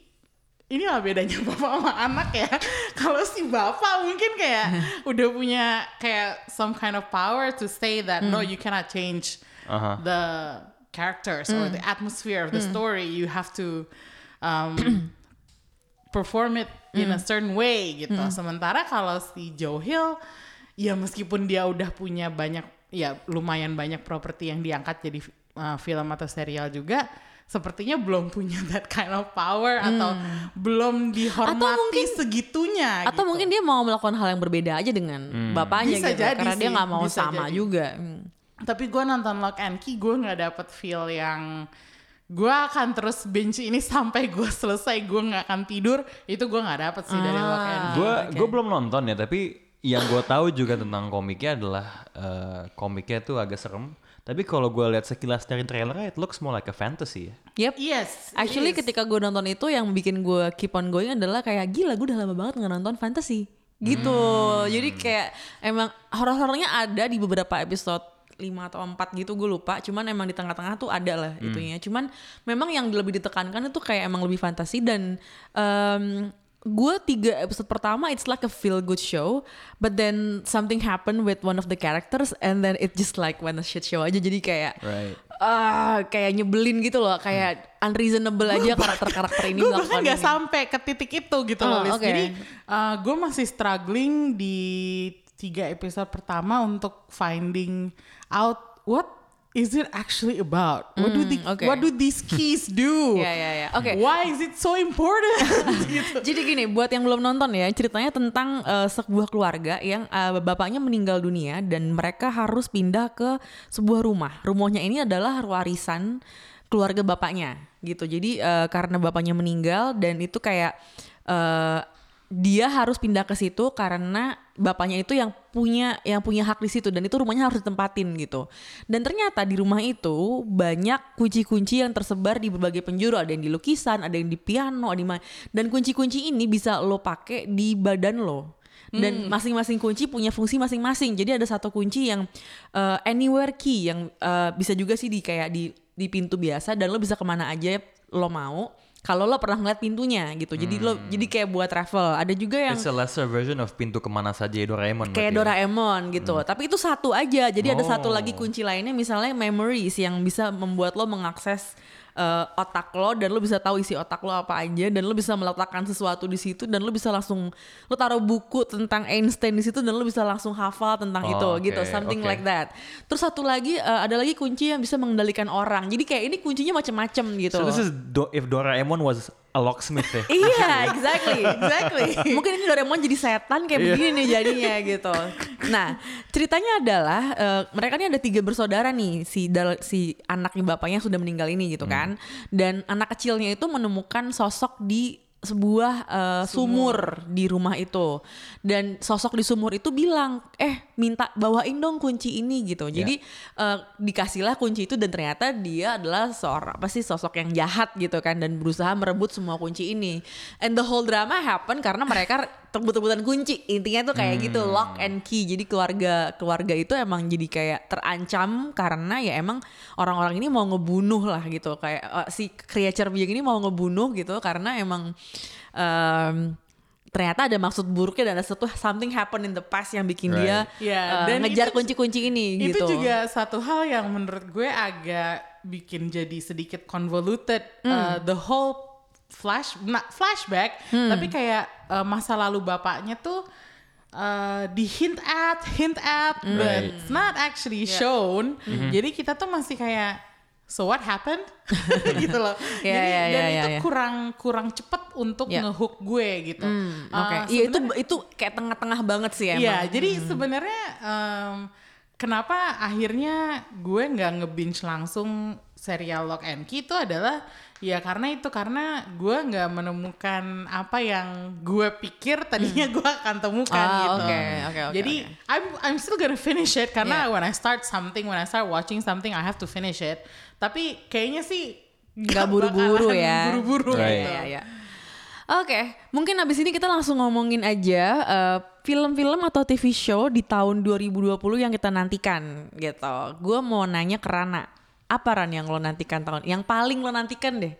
Speaker 2: inilah bedanya bapak sama anak ya. Kalau si bapak mungkin kayak udah punya kayak some kind of power to say that no you cannot change
Speaker 3: Aha.
Speaker 2: the characters or the atmosphere of the story. You have to um, perform it in a certain way gitu. Sementara kalau si Joe Hill ya meskipun dia udah punya banyak ya lumayan banyak properti yang diangkat jadi uh, film atau serial juga sepertinya belum punya that kind of power atau belum dihormati
Speaker 1: Atau mungkin-
Speaker 2: segitunya
Speaker 1: Atau
Speaker 2: gitu.
Speaker 1: mungkin dia mau melakukan hal yang berbeda aja dengan bapaknya
Speaker 2: Bisa
Speaker 1: gitu.
Speaker 2: jadi
Speaker 1: karena dia
Speaker 2: sih,
Speaker 1: nggak mau
Speaker 2: bisa
Speaker 1: sama
Speaker 2: jadi.
Speaker 1: juga. Hmm.
Speaker 2: Tapi gue nonton Lock and Key, gue nggak dapet feel yang gue akan terus bench ini sampai gue selesai, gue nggak akan tidur. Itu gue nggak dapet sih dari Lock and Key.
Speaker 3: Gue gue belum nonton ya, tapi yang gue tahu juga tentang komiknya adalah eh, komiknya tuh agak serem. Tapi kalau gue lihat sekilas dari trailernya, it looks more like a fantasy ya.
Speaker 1: Yep.
Speaker 2: Yes.
Speaker 1: Actually
Speaker 2: is.
Speaker 1: ketika gue nonton itu yang bikin gue keep on going adalah kayak gila gue udah lama banget nggak nonton fantasy gitu. Jadi kayak emang horor-horornya ada di beberapa episode 5 atau 4 gitu gue lupa. Cuman emang di tengah-tengah tuh ada lah itunya. Cuman memang yang lebih ditekankan itu kayak emang lebih fantasi dan em, gue tiga episode pertama it's like a feel good show but then something happened with one of the characters and then it just like when a shit show aja jadi kayak
Speaker 3: Right.
Speaker 1: ah kayak nyebelin gitu loh kayak unreasonable aja karakter-karakter ini
Speaker 2: gue bahkan nggak sampai ke titik itu gitu
Speaker 1: Oh,
Speaker 2: loh, Liz.
Speaker 1: oke.
Speaker 2: Jadi gue masih struggling di tiga episode pertama untuk finding out what is it actually about? What do the,
Speaker 1: Hmm, oke.
Speaker 2: what do these keys do?
Speaker 1: Ya, ya, ya. Oke.
Speaker 2: Why is it so important? gitu.
Speaker 1: Jadi gini, buat yang belum nonton ya, ceritanya tentang eh, sebuah keluarga yang eh, bapaknya meninggal dunia dan mereka harus pindah ke sebuah rumah. Rumahnya ini adalah warisan keluarga bapaknya gitu. Jadi eh, karena bapaknya meninggal dan itu kayak eh, dia harus pindah ke situ karena bapaknya itu yang punya yang punya hak di situ dan itu rumahnya harus ditempatin gitu. Dan ternyata di rumah itu banyak kunci-kunci yang tersebar di berbagai penjuru, ada yang di lukisan, ada yang di piano, ada di mana. Dan kunci-kunci ini bisa lo pakai di badan lo. Dan masing-masing kunci punya fungsi masing-masing. Jadi ada satu kunci yang uh, anywhere key yang uh, bisa juga sih di kayak di di pintu biasa dan lo bisa ke mana aja lo mau. Kalau lo pernah ngeliat pintunya gitu, jadi lo jadi kayak buat travel. Ada juga yang
Speaker 3: It's a lesser version of pintu ke mana saja Doraemon.
Speaker 1: kayak
Speaker 3: ya.
Speaker 1: Doraemon gitu. Tapi itu satu aja. Jadi ada satu
Speaker 3: Oh.
Speaker 1: lagi kunci lainnya misalnya memories yang bisa membuat lo mengakses uh, otak lo dan lo bisa tahu isi otak lo apa aja dan lo bisa meletakkan sesuatu di situ dan lo bisa langsung lo taruh buku tentang Einstein di situ dan lo bisa langsung hafal tentang
Speaker 3: Oh,
Speaker 1: itu
Speaker 3: oke,
Speaker 1: gitu something
Speaker 3: oke.
Speaker 1: like that. Terus satu lagi uh, ada lagi kunci yang bisa mengendalikan orang. Jadi kayak ini kuncinya macam-macam gitu.
Speaker 3: So this is do- if Doraemon was a locksmith ya.
Speaker 1: Iya, exactly, exactly. Mungkin ini Doraemon jadi setan kayak begini nih jadinya gitu. Nah, ceritanya adalah eh, mereka ini ada tiga bersaudara nih, si dal- si anaknya bapaknya sudah meninggal ini gitu kan. Dan anak kecilnya itu menemukan sosok di sebuah eh, sumur. di rumah itu. Dan sosok di sumur itu bilang eh minta bawain dong kunci ini gitu. Jadi eh, dikasihlah kunci itu dan ternyata dia adalah seorang apa sih sosok yang jahat gitu kan dan berusaha merebut semua kunci ini. And the whole drama happen karena mereka rebut-rebutan kunci. Intinya tuh kayak gitu lock and key. Jadi keluarga keluarga itu emang jadi kayak terancam karena ya emang orang-orang ini mau ngebunuh lah gitu. Kayak eh, si creature being ini mau ngebunuh gitu karena emang em, ternyata ada maksud buruknya dan ada satu something happen in the past yang bikin dia
Speaker 2: Ya,
Speaker 1: eh,
Speaker 2: dan
Speaker 1: ngejar
Speaker 2: itu-
Speaker 1: kunci-kunci ini
Speaker 2: itu
Speaker 1: gitu.
Speaker 2: juga satu hal yang menurut gue agak bikin jadi sedikit convoluted Uh, the whole flash not flashback tapi kayak uh, masa lalu bapaknya tuh uh, di hint at hint at but
Speaker 3: Right.
Speaker 2: it's not actually shown. Jadi kita tuh masih kayak so what happened gitu loh
Speaker 1: Ya,
Speaker 2: jadi
Speaker 1: ya,
Speaker 2: dan
Speaker 1: ya,
Speaker 2: itu
Speaker 1: ya.
Speaker 2: kurang kurang cepet untuk
Speaker 1: Ya.
Speaker 2: ngehook gue gitu
Speaker 1: Hmm,
Speaker 2: Uh,
Speaker 1: Oke, iya itu itu kayak tengah-tengah banget sih emang.
Speaker 2: Iya, jadi sebenarnya em, kenapa akhirnya gue nggak nge-binge langsung serial Lock and Key itu adalah ya karena itu karena gue nggak menemukan apa yang gue pikir tadinya gue akan temukan
Speaker 1: Ah,
Speaker 2: gitu.
Speaker 1: oke, oke, oke,
Speaker 2: Jadi
Speaker 1: oke.
Speaker 2: I'm I'm still gonna finish it karena
Speaker 1: Yeah.
Speaker 2: when I start something, when I start watching something, I have to finish it. Tapi kayaknya sih
Speaker 1: nggak buru-buru ya.
Speaker 2: Buru-buru
Speaker 3: Right.
Speaker 2: gitu.
Speaker 1: Iya, iya. Oke, mungkin abis ini kita langsung ngomongin aja eh, film-film atau TV show di tahun 2020 yang kita nantikan gitu. Gue mau nanya ke Rana, apa Ran yang lo nantikan tahun, yang paling lo nantikan deh?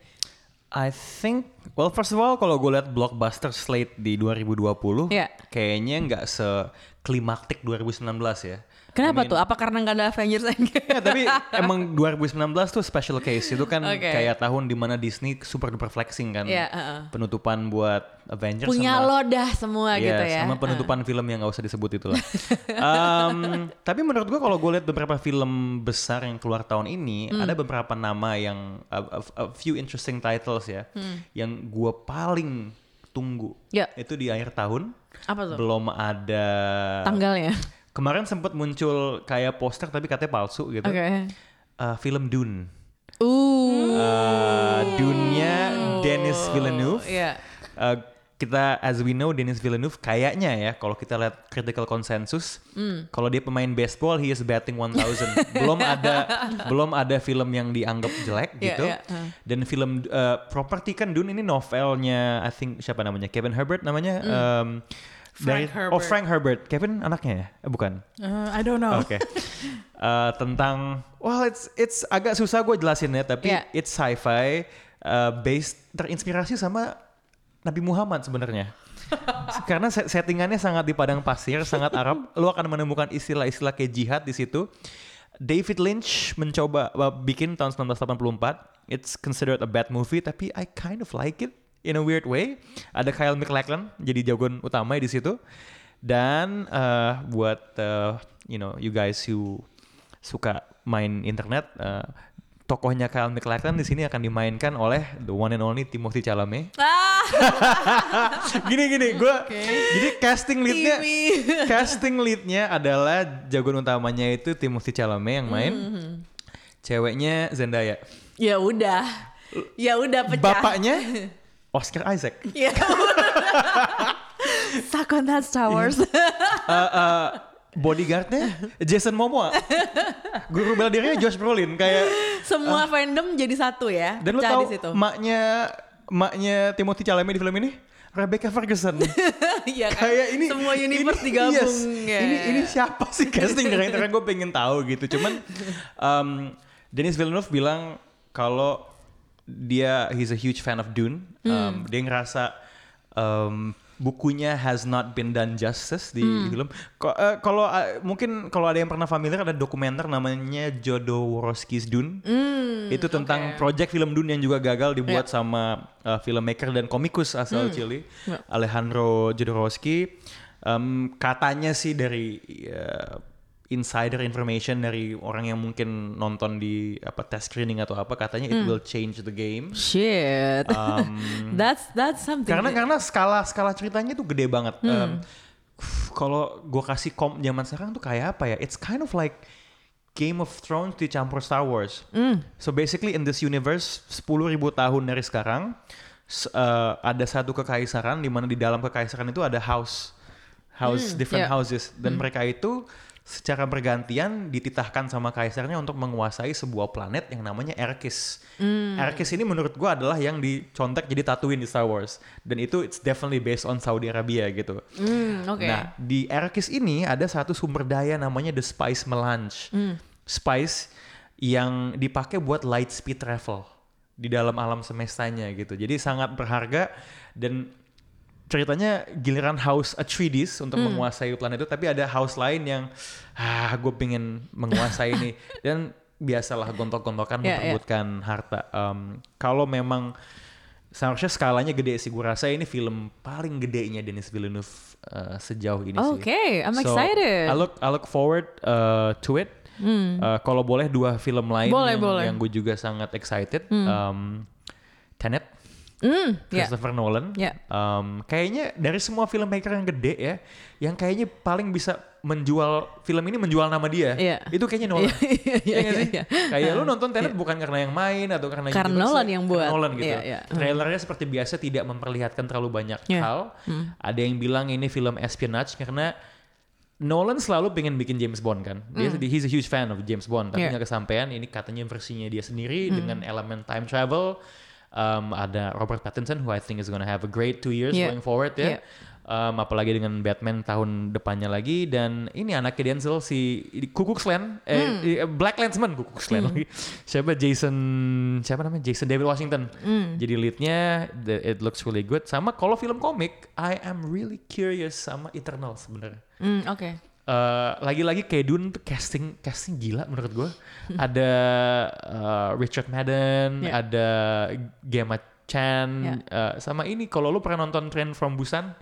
Speaker 3: I think well first of all kalau gue lihat blockbuster slate di 2020
Speaker 1: Iya.
Speaker 3: kayaknya nggak seklimaktik 2019 ya.
Speaker 1: Kenapa tuh? Apa karena nggak ada Avengers Endgame?
Speaker 3: Ya, tapi emang 2019 tuh special case itu kan
Speaker 1: Oke.
Speaker 3: kayak tahun di mana Disney super duper flexing kan.
Speaker 1: Iya, heeh.
Speaker 3: Penutupan buat Avengers
Speaker 1: Punya
Speaker 3: sama
Speaker 1: lo dah semua
Speaker 3: Iya,
Speaker 1: gitu ya.
Speaker 3: sama penutupan film yang gak usah disebut itu lah. Em, tapi menurut gua kalau gue lihat beberapa film besar yang keluar tahun ini,
Speaker 1: Hmm.
Speaker 3: ada beberapa nama yang a, a- a few interesting titles ya, yang gua paling tunggu.
Speaker 1: Hmm. Ya.
Speaker 3: Itu di akhir tahun.
Speaker 1: Apa tuh?
Speaker 3: Belum ada.
Speaker 1: Tanggalnya.
Speaker 3: Kemarin sempat muncul kayak poster tapi katanya palsu gitu.
Speaker 1: Oke.
Speaker 3: Eh, film Dune.
Speaker 1: Uh.
Speaker 3: Eh, Dune-nya Denis Villeneuve.
Speaker 1: Iya.
Speaker 3: Uh, kita as we know Denis Villeneuve kayaknya ya kalau kita lihat critical consensus
Speaker 1: Hmm.
Speaker 3: kalau dia pemain baseball he is batting 1000 belum ada belum ada film yang dianggap jelek
Speaker 1: Iya,
Speaker 3: gitu
Speaker 1: iya, uh.
Speaker 3: dan film uh, property kan Dune ini novelnya I think siapa namanya Kevin Herbert namanya
Speaker 1: Hmm.
Speaker 3: um,
Speaker 2: Frank
Speaker 3: dari-
Speaker 2: Herbert.
Speaker 3: oh Frank Herbert Kevin anaknya ya Eh, bukan
Speaker 2: Uh, I don't know.
Speaker 3: Oke. Eh, tentang well it's it's agak susah gue jelasin ya tapi
Speaker 1: Iya.
Speaker 3: it's sci-fi uh, based terinspirasi sama Nabi Muhammad sebenarnya. Karena se- settingannya sangat di padang pasir, sangat Arab, lu akan menemukan istilah-istilah kayak jihad di situ. David Lynch mencoba uh, bikin tahun 1984. It's considered a bad movie tapi I kind of like it in a weird way. Ada Kyle MacLachlan jadi jagoan utama di situ. Dan uh, buat uh, you know you guys who suka main internet, eh, tokohnya Kyle MacLachlan di sini akan dimainkan oleh the one and only Timothy Chalamet.
Speaker 1: Ah,
Speaker 3: gini gini, gue jadi casting leadnya, casting leadnya adalah jagoan utamanya itu Timothy Chalamet yang main,
Speaker 1: Mm-hmm.
Speaker 3: ceweknya Zendaya,
Speaker 1: ya udah. Ya udah pecah.
Speaker 3: bapaknya Oscar Isaac.
Speaker 1: Ya. Suck on that Star Wars.
Speaker 3: Eh, eh, bodyguardnya Jason Momoa, guru bela dirinya Josh Brolin kayak
Speaker 1: Semua fandom jadi satu ya.
Speaker 3: Dan lu tahu
Speaker 1: situ.
Speaker 3: maknya maknya Timothy Chalamet di film ini Rebecca Ferguson.
Speaker 1: Iya kan?
Speaker 3: Kayak ini
Speaker 1: Semua universe
Speaker 3: ini-
Speaker 1: digabung.
Speaker 3: yes.
Speaker 1: ya.
Speaker 3: Ini ini siapa sih casting director gue pengen tahu gitu. Cuman um, Denis Villeneuve bilang kalau dia he's a huge fan of Dune.
Speaker 1: Hmm.
Speaker 3: Um, Dia ngerasa um, bukunya has not been done justice di
Speaker 1: Hmm.
Speaker 3: film. Ko- eh, Kalau eh, mungkin kalau ada yang pernah familiar ada dokumenter namanya Jodorowsky's Dune.
Speaker 1: Hmm,
Speaker 3: Itu tentang project film Dune yang juga gagal dibuat sama uh, filmmaker dan komikus asal Chile, Alejandro Jodorowsky. Um, katanya sih dari uh, insider information dari orang yang mungkin nonton di apa test screening atau apa katanya it will change the game.
Speaker 1: Shit.
Speaker 3: Um,
Speaker 1: that's that's something.
Speaker 3: karena karena skala skala ceritanya tuh gede banget. Um, kalau gue kasih kom zaman sekarang tuh kayak apa ya? It's kind of like Game of Thrones dicampur Star Wars. So basically in this universe 10.000 tahun dari sekarang uh, ada satu kekaisaran di mana di dalam kekaisaran itu ada house house different
Speaker 1: yeah.
Speaker 3: houses dan mereka itu secara bergantian dititahkan sama kaisarnya untuk menguasai sebuah planet yang namanya Arrakis. Arrakis ini menurut gua adalah yang dicontek jadi Tatooine di Star Wars dan itu it's definitely based on Saudi Arabia gitu.
Speaker 1: Hmm, oke.
Speaker 3: Nah, di Arrakis ini ada satu sumber daya namanya the spice melange.
Speaker 1: Hmm.
Speaker 3: Spice yang dipakai buat light speed travel di dalam alam semestanya gitu. Jadi sangat berharga dan ceritanya giliran House Atreides untuk
Speaker 1: Hmm.
Speaker 3: menguasai planet itu, tapi ada house lain yang ah gue pengen menguasai ini dan biasalah gontok-gontokan
Speaker 1: Ya, ya.
Speaker 3: memperebutkan harta. Um, kalau memang seharusnya skalanya gede sih, gue rasa ini film paling gedenya Denis Villeneuve uh, sejauh ini sih.
Speaker 1: Oke, I'm
Speaker 3: So,
Speaker 1: excited. Hmm.
Speaker 3: I look I look forward uh, to it. Uh, kalau boleh dua film lain
Speaker 1: Boleh,
Speaker 3: yang,
Speaker 1: boleh.
Speaker 3: yang gue juga sangat excited. Um, Tenet,
Speaker 1: Hmm, ya.
Speaker 3: Christopher Nolan.
Speaker 1: Ya.
Speaker 3: Um, kayaknya dari semua filmmaker yang gede ya, yang kayaknya paling bisa menjual film ini menjual nama dia,
Speaker 1: Iya.
Speaker 3: itu kayaknya Nolan.
Speaker 1: Iya, iya,
Speaker 3: Iya
Speaker 1: iya,
Speaker 3: sih?
Speaker 1: iya.
Speaker 3: Kayak lu nonton Tenet bukan karena yang main atau karena
Speaker 1: Karena Nolan yang buat.
Speaker 3: Nolan gitu.
Speaker 1: Iya, iya.
Speaker 3: Trailernya seperti biasa tidak memperlihatkan terlalu banyak
Speaker 1: Iya.
Speaker 3: hal. Ada yang bilang ini film espionage karena Nolan selalu pengen bikin James Bond kan. Dia he's a huge fan of James Bond, tapi nggak kesampaian. Ini katanya versinya dia sendiri dengan elemen time travel. Um, ada Robert Pattinson who I think is gonna have a great two years
Speaker 1: Iya.
Speaker 3: going forward ya.
Speaker 1: Iya.
Speaker 3: Um, apalagi dengan Batman tahun depannya lagi dan ini anaknya Denzel si Ku Klux Klan eh, eh, Black Landsman Ku Klux Klan lagi. Siapa Jason siapa namanya Jason David Washington. Jadi leadnya the- it looks really good. Sama kalau film komik I am really curious sama Eternal sebenarnya.
Speaker 1: Hmm, oke.
Speaker 3: Eh, lagi-lagi kayak Dune tuh casting casting gila menurut gue. ada eh, Richard Madden,
Speaker 1: Ya.
Speaker 3: ada Gemma Chan,
Speaker 1: Ya.
Speaker 3: eh, sama ini kalau lu pernah nonton Train from Busan,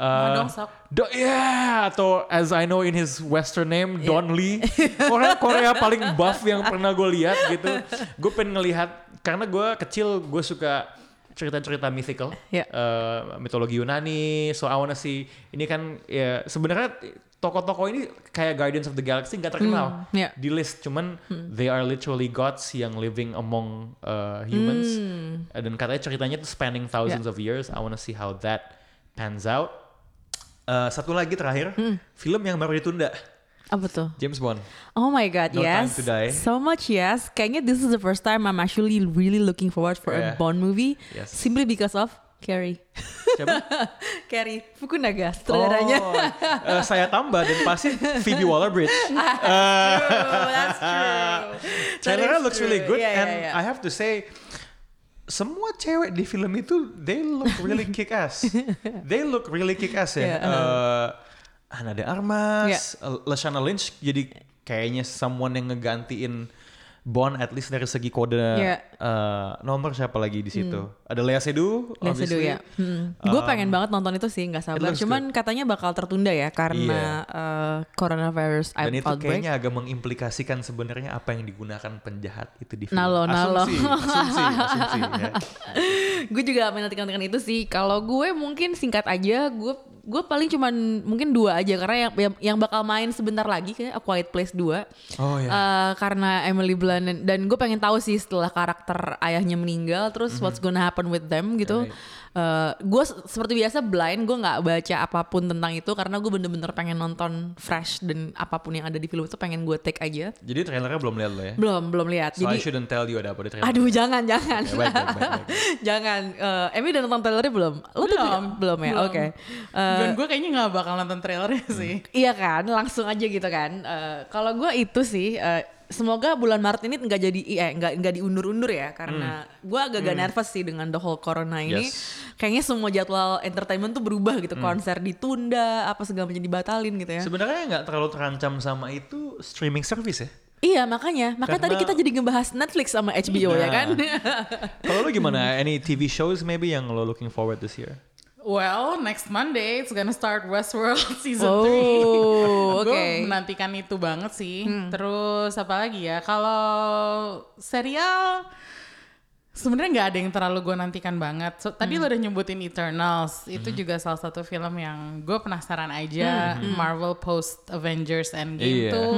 Speaker 2: Ma
Speaker 3: eh,
Speaker 2: Seok.
Speaker 3: Do, yeah, atau as I know in his western name
Speaker 1: Ya.
Speaker 3: Don Lee, orang Korea paling buff yang pernah gue lihat gitu. Gue pengen ngelihat karena gue kecil gue suka cerita-cerita mythical,
Speaker 1: Ya.
Speaker 3: eh, mitologi Yunani. So I wanna see ini kan ya sebenarnya tokoh-tokoh ini kayak Guardians of the Galaxy nggak terkenal
Speaker 1: Hmm, ya.
Speaker 3: di list, cuman they are literally gods yang living among uh, humans. Uh, Dan katanya ceritanya tuh spanning thousands of years. I wanna see how that pans out. Uh, satu lagi terakhir,
Speaker 1: Hmm.
Speaker 3: film yang baru ditunda,
Speaker 1: Apa tuh?
Speaker 3: James Bond.
Speaker 1: Oh my god,
Speaker 3: No Time
Speaker 1: yes.
Speaker 3: to Die.
Speaker 1: So much yes. Kayaknya this is the first time I'm actually really looking forward for
Speaker 3: Yeah.
Speaker 1: a Bond movie.
Speaker 3: Yes.
Speaker 1: Simply because of Carrie.
Speaker 3: Siapa?
Speaker 1: Carrie Fukunaga, sutradaranya.
Speaker 3: Oh, uh, saya tambah dan pasti Phoebe Waller-Bridge.
Speaker 1: True, that's true.
Speaker 3: Trailernya
Speaker 1: is
Speaker 3: looks really
Speaker 1: true.
Speaker 3: good
Speaker 1: Yeah, yeah,
Speaker 3: and
Speaker 1: yeah.
Speaker 3: I have to say semua cewek di film itu they look really kick ass. they look really kick ass ya.
Speaker 1: Yeah,
Speaker 3: Uh, Ana de Armas, uh, Lashana Lynch jadi kayaknya someone yang ngegantiin Bond at least dari segi kode
Speaker 1: Iya.
Speaker 3: eh, nomor siapa lagi di situ? Ada Lea Seydoux,
Speaker 1: Lihat
Speaker 3: obviously.
Speaker 1: ya. Gue pengen banget nonton itu sih, nggak sabar. Cuman katanya bakal tertunda ya karena eh, coronavirus
Speaker 3: Dan itu
Speaker 1: outbreak.
Speaker 3: kayaknya agak mengimplikasikan sebenarnya apa yang digunakan penjahat itu di film.
Speaker 1: Nalo, nalo.
Speaker 3: Asumsi, asumsi, asumsi. ya.
Speaker 1: gue juga menantikan itu sih. Kalau gue mungkin singkat aja, gue gue paling cuman mungkin dua aja karena yang yang, yang bakal main sebentar lagi kayak A Quiet Place 2.
Speaker 3: Oh ya.
Speaker 1: Eh, karena Emily Blunt dan, dan gue pengen tahu sih setelah karakter ayahnya meninggal terus
Speaker 3: Mhm.
Speaker 1: what's gonna happen with them gitu. Eh, gue se- seperti biasa blind gue nggak baca apa pun tentang itu karena gue bener-bener pengen nonton fresh dan apa pun yang ada di film itu pengen gue take aja.
Speaker 3: Jadi trailernya belum lihat lo ya?
Speaker 1: Belum belum lihat.
Speaker 3: So I
Speaker 1: Jadi
Speaker 3: shouldn't tell you ada apa di trailer.
Speaker 1: aduh jangan jangan.
Speaker 3: Ya, baik, baik, baik, baik.
Speaker 1: jangan. Eh, Emmy udah nonton trailernya belum? Lo tuh
Speaker 2: Belum.
Speaker 1: belum ya?
Speaker 2: Belum.
Speaker 1: Oke. Eh,
Speaker 2: Dan gue kayaknya nggak bakal nonton trailernya sih.
Speaker 1: Iya kan, langsung aja gitu kan. Eh, kalau gue itu sih, eh, semoga bulan Maret ini nggak jadi, eh nggak nggak diundur-undur ya, karena gue agak-agak nervous sih dengan the whole corona ini.
Speaker 3: Yes.
Speaker 1: Kayaknya semua jadwal entertainment tuh berubah gitu, konser ditunda, apa segala macam dibatalin gitu ya.
Speaker 3: Sebenarnya nggak terlalu terancam sama itu streaming service ya.
Speaker 1: iya makanya, makanya tadi
Speaker 3: Karena-
Speaker 1: kita jadi ngebahas Netflix sama HBO ya
Speaker 3: Nah.
Speaker 1: kan.
Speaker 3: Kalau lo gimana? Any TV shows maybe yang lo looking forward this year?
Speaker 2: Well, next Monday it's gonna start Westworld season
Speaker 1: Oh,
Speaker 2: 3.
Speaker 1: oke.
Speaker 2: Gue menantikan itu banget sih. Terus apa lagi ya? Kalau serial sebenarnya nggak ada yang terlalu gue nantikan banget. So, tadi lo udah nyebutin Eternals. Itu juga salah satu film yang gue penasaran aja. Marvel post Avengers Endgame
Speaker 3: Iya.
Speaker 2: tuh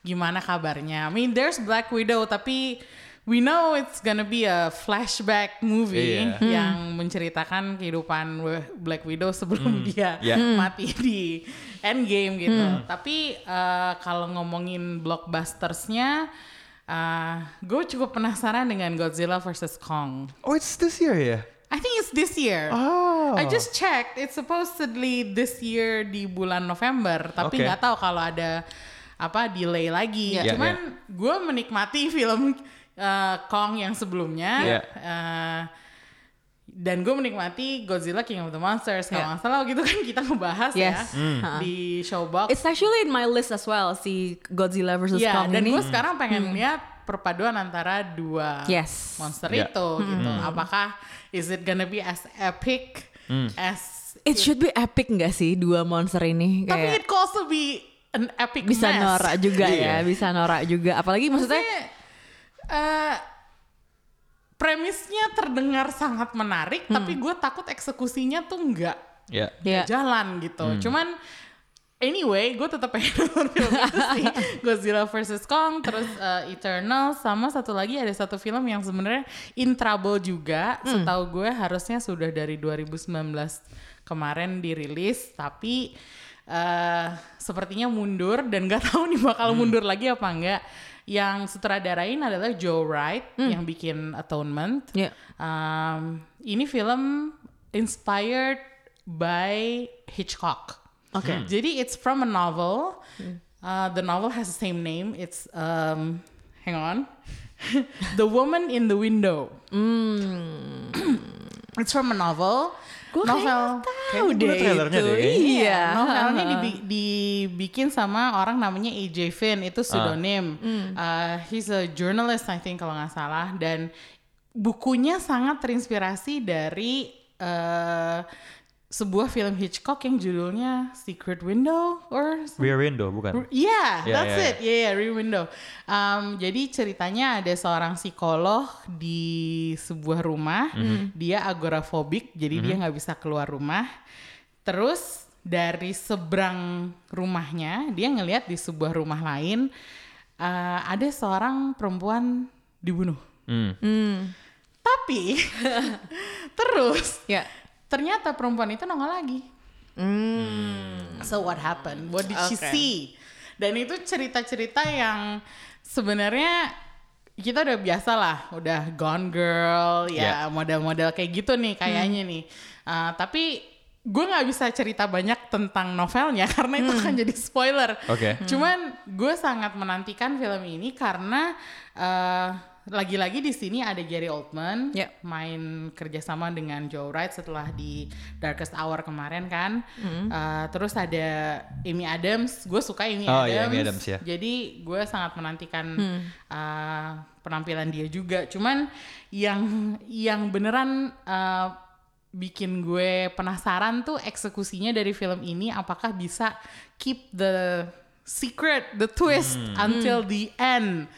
Speaker 2: gimana kabarnya? I mean, there's Black Widow tapi we know it's gonna be a flashback movie
Speaker 3: Iya.
Speaker 2: yang menceritakan kehidupan Black Widow sebelum dia
Speaker 3: Iya.
Speaker 2: mati di Endgame gitu. Tapi eh, kalau ngomongin blockbustersnya, eh, gue cukup penasaran dengan Godzilla vs Kong.
Speaker 3: Oh, it's this year ya?
Speaker 2: I think it's this year.
Speaker 3: Oh.
Speaker 2: I just checked, it's supposedly this year di bulan November, tapi nggak tahu kalau ada apa delay lagi.
Speaker 3: Iya.
Speaker 2: Cuman gue menikmati film eh, Kong yang sebelumnya.
Speaker 3: Iya.
Speaker 2: eh, dan gue menikmati Godzilla King of the Monsters. Kalau nggak salah gitu kan kita ngebahas
Speaker 1: Yes.
Speaker 2: ya
Speaker 1: Hmm.
Speaker 2: di Showbox.
Speaker 1: It's actually in my list as well si Godzilla versus
Speaker 2: Iya,
Speaker 1: Kong
Speaker 2: dan
Speaker 1: ini.
Speaker 2: gue sekarang pengen lihat perpaduan antara dua
Speaker 1: Yes.
Speaker 2: monster
Speaker 3: Iya.
Speaker 2: itu gitu. Apakah is it gonna be as epic as
Speaker 1: It should be epic nggak sih dua monster ini?
Speaker 2: tapi
Speaker 1: Kayak
Speaker 2: it could also be an epic
Speaker 1: bisa
Speaker 2: mess.
Speaker 1: norak juga
Speaker 3: Iya.
Speaker 1: ya, bisa norak juga. Apalagi maksudnya
Speaker 2: Maksudnya, eh, premisnya terdengar sangat menarik,
Speaker 1: Hmm.
Speaker 2: tapi gue takut eksekusinya tuh nggak
Speaker 3: Ya.
Speaker 1: ya
Speaker 2: jalan gitu. Cuman anyway, gue tetap pengen nonton film itu sih. Godzilla vs Kong, terus uh, Eternal, sama satu lagi ada satu film yang sebenarnya in trouble juga. Setahu gue harusnya sudah dari 2019 kemarin dirilis, tapi uh, sepertinya mundur dan gak tahu nih bakal mundur lagi apa enggak. Yang sutradarain adalah Joe Wright yang bikin Atonement.
Speaker 1: Ya.
Speaker 2: Um, ini film inspired by Hitchcock.
Speaker 1: Oke.
Speaker 2: Jadi it's from a novel. Uh, the novel has the same name. It's um, hang on, The Woman in the Window. it's from a novel.
Speaker 1: Gue
Speaker 2: novel.
Speaker 1: tahu deh
Speaker 3: trailernya
Speaker 1: itu.
Speaker 3: deh, kayaknya.
Speaker 1: Iya.
Speaker 2: Novelnya dibi- dibikin sama orang namanya AJ Finn itu pseudonym. Uh, he's a journalist I think kalau nggak salah dan bukunya sangat terinspirasi dari uh, sebuah film Hitchcock yang judulnya Secret Window or
Speaker 3: Rear Window bukan?
Speaker 2: Yeah,
Speaker 3: Yeah,
Speaker 2: that's
Speaker 3: yeah,
Speaker 2: it. Yeah, yeah, Rear Window. Um, jadi ceritanya ada seorang psikolog di sebuah rumah. Dia agorafobik, jadi dia nggak bisa keluar rumah. Terus dari seberang rumahnya, dia ngelihat di sebuah rumah lain uh, ada seorang perempuan dibunuh.
Speaker 3: Hmm.
Speaker 2: Tapi terus
Speaker 1: Ya.
Speaker 2: Ternyata perempuan itu nongol lagi. So what happened? What did she
Speaker 1: Oke.
Speaker 2: see? Dan itu cerita-cerita yang sebenarnya kita udah biasa lah, udah Gone Girl, ya
Speaker 3: Yeah.
Speaker 2: model-model kayak gitu nih kayaknya nih. Uh, tapi gue nggak bisa cerita banyak tentang novelnya karena itu kan jadi spoiler.
Speaker 3: Oke.
Speaker 2: Cuman gue sangat menantikan film ini karena uh, lagi-lagi di sini ada Gary Oldman
Speaker 1: Ya.
Speaker 2: main kerjasama dengan Joe Wright setelah di Darkest Hour kemarin kan.
Speaker 1: Hmm.
Speaker 2: Uh, terus ada Amy Adams, gue suka Amy
Speaker 3: Oh,
Speaker 2: Adams.
Speaker 3: iya, Amy Adams, ya.
Speaker 2: Jadi gue sangat menantikan
Speaker 1: Hmm.
Speaker 2: uh, penampilan dia juga. Cuman yang yang beneran uh, bikin gue penasaran tuh eksekusinya dari film ini apakah bisa keep the secret, the twist
Speaker 3: Hmm.
Speaker 2: until the end.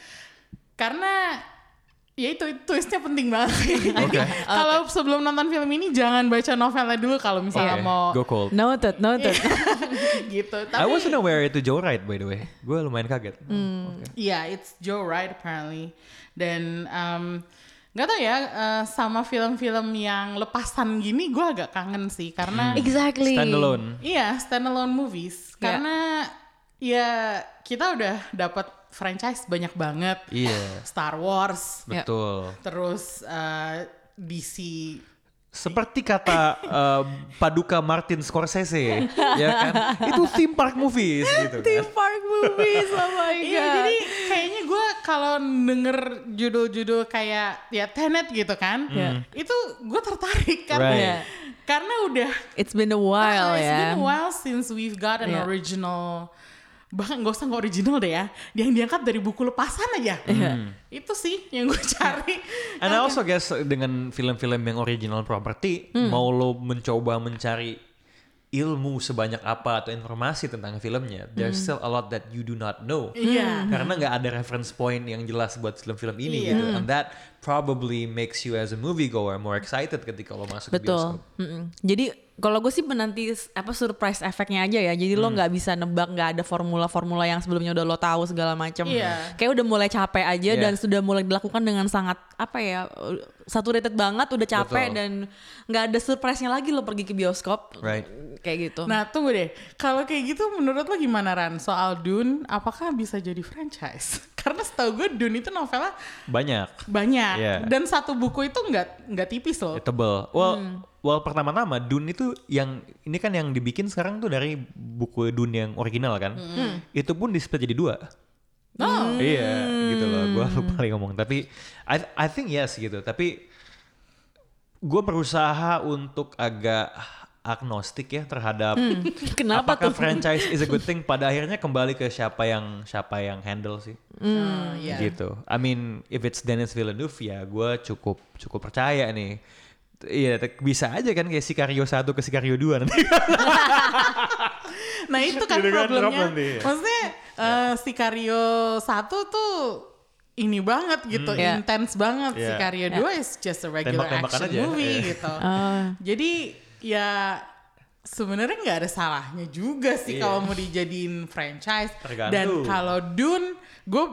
Speaker 2: Karena ya itu twistnya penting banget.
Speaker 3: Oke.
Speaker 2: Kalau sebelum nonton film ini jangan baca novelnya dulu kalau misalnya
Speaker 3: Oke,
Speaker 2: mau
Speaker 3: Go cold.
Speaker 1: Noted, noted.
Speaker 2: gitu.
Speaker 3: I
Speaker 2: Tapi
Speaker 3: wasn't aware itu Joe Wright by the way. Gue lumayan kaget.
Speaker 1: Hmm.
Speaker 3: Oke.
Speaker 2: Iya, it's Joe Wright apparently. Dan um, nggak tau ya uh, sama film-film yang lepasan gini gue agak kangen sih karena
Speaker 1: exactly.
Speaker 3: Standalone.
Speaker 2: iya standalone movies
Speaker 1: Iya.
Speaker 2: karena ya kita udah dapat franchise banyak banget.
Speaker 3: Iya.
Speaker 2: Star Wars,
Speaker 1: Ya.
Speaker 3: Betul.
Speaker 2: terus uh, DC
Speaker 3: Seperti kata uh, Paduka Martin Scorsese, ya kan? Itu theme park movies gitu kan.
Speaker 1: Theme park movies, oh my god.
Speaker 2: Iya jadi kayaknya gue kalau denger judul-judul kayak ya Tenet gitu kan,
Speaker 1: Iya.
Speaker 2: itu gue tertarik karena
Speaker 3: Right.
Speaker 1: Iya.
Speaker 2: karena udah
Speaker 1: It's been a while
Speaker 2: ah, it's
Speaker 1: ya.
Speaker 2: been a while since we've got an
Speaker 1: Iya.
Speaker 2: original bahkan gak usah nggak original deh ya, yang diangkat dari buku lepasan aja.
Speaker 1: Iya.
Speaker 2: Itu sih yang gue cari.
Speaker 3: And I also guess dengan film-film yang original property,
Speaker 1: Hmm.
Speaker 3: mau lo mencoba mencari ilmu sebanyak apa atau informasi tentang filmnya, there's still a lot that you do not know.
Speaker 2: Iya.
Speaker 3: Karena nggak ada reference point yang jelas buat film-film ini
Speaker 2: Iya.
Speaker 3: gitu. And that probably makes you as a moviegoer more excited ketika lo masuk ke
Speaker 1: Betul.
Speaker 3: bioskop.
Speaker 1: Mm-mm. Jadi kalau gue sih menanti apa surprise efeknya aja ya. Jadi lo nggak bisa nebak, nggak ada formula-formula yang sebelumnya udah lo tahu segala macam.
Speaker 2: Iya.
Speaker 1: Kayak udah mulai capek aja
Speaker 3: Iya.
Speaker 1: dan sudah mulai dilakukan dengan sangat apa ya uh, saturated banget, udah capek
Speaker 3: Betul.
Speaker 1: dan nggak ada surprise-nya lagi lo pergi ke bioskop.
Speaker 3: Right.
Speaker 1: Kayak gitu.
Speaker 2: Nah tunggu deh, kalau kayak gitu menurut lo gimana Ran soal Dune? Apakah bisa jadi franchise? Karena setahu gue Dune itu novelnya
Speaker 3: Banyak.
Speaker 2: banyak
Speaker 3: Iya.
Speaker 2: dan satu buku itu nggak nggak tipis loh.
Speaker 3: Tebel. Well,
Speaker 1: Hmm.
Speaker 3: well pertama-tama Dune itu yang ini kan yang dibikin sekarang tuh dari buku Dune yang original kan.
Speaker 1: Hmm.
Speaker 3: Itu pun di split jadi dua.
Speaker 2: Oh.
Speaker 3: Iya, gitu loh. Gue lupa lagi ngomong. Tapi I I think yes gitu. Tapi gue berusaha untuk agak agnostik ya terhadap
Speaker 1: Kenapa
Speaker 3: apakah
Speaker 1: tuh?
Speaker 3: franchise is a good thing. Pada akhirnya kembali ke siapa yang siapa yang handle sih.
Speaker 2: Oh, iya.
Speaker 3: Gitu. I mean, if it's Denis Villeneuve ya gue cukup cukup percaya nih. Iya, bisa aja kan kayak Sicario 1 ke Sicario 2 nanti.
Speaker 2: Nah itu kan
Speaker 3: Gitu kan
Speaker 2: problemnya.
Speaker 3: nanti.
Speaker 2: Maksudnya eh, Sicario 1 tuh ini banget gitu,
Speaker 1: Iya.
Speaker 2: intens banget.
Speaker 3: Iya.
Speaker 2: Sicario 2 is just a regular
Speaker 3: Tembak-tembakan
Speaker 2: action
Speaker 3: aja,
Speaker 2: movie
Speaker 3: iya.
Speaker 2: gitu.
Speaker 1: Ah.
Speaker 2: Jadi ya sebenarnya nggak ada salahnya juga sih
Speaker 3: Iya.
Speaker 2: kalau mau dijadiin franchise.
Speaker 3: Tergantung.
Speaker 2: Dan kalau Dune, gue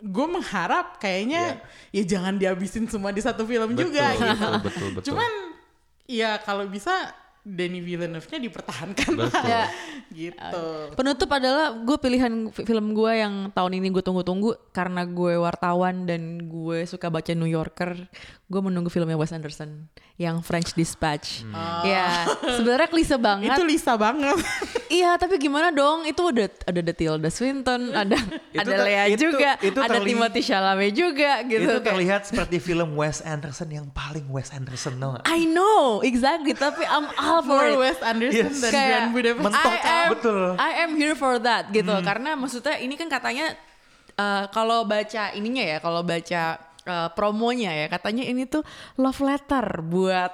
Speaker 2: gue mengharap kayaknya ya jangan dihabisin semua di satu film juga
Speaker 3: Betul,
Speaker 2: gitu.
Speaker 3: betul, betul, betul.
Speaker 2: Cuman ya kalau bisa Denis Villeneuve-nya dipertahankan lah.
Speaker 1: Ya.
Speaker 2: gitu.
Speaker 1: Penutup adalah gue pilihan fi- film gue yang tahun ini gue tunggu-tunggu karena gue wartawan dan gue suka baca New Yorker. Gue menunggu filmnya Wes Anderson yang French Dispatch. Ya, sebenarnya klise banget.
Speaker 2: Itu Lisa banget.
Speaker 1: Iya, tapi gimana dong? Itu ada ada The Tilda Swinton, ada
Speaker 3: Itu
Speaker 1: ada Lea
Speaker 3: itu-
Speaker 1: juga,
Speaker 3: itu
Speaker 1: ada Timothée Chalamet juga gitu.
Speaker 3: itu terlihat seperti film Wes Anderson yang paling Wes Anderson gak?
Speaker 1: I know, exactly. Tapi I'm all for it.
Speaker 2: Wes Anderson
Speaker 3: Yes.
Speaker 2: dan
Speaker 1: Kayak,
Speaker 2: Grand Budapest
Speaker 3: mentok,
Speaker 1: I am,
Speaker 3: betul. Hmm.
Speaker 1: I am here for that gitu. Karena maksudnya ini kan katanya uh, kalau baca ininya ya, kalau baca uh, promonya ya, katanya ini tuh love letter buat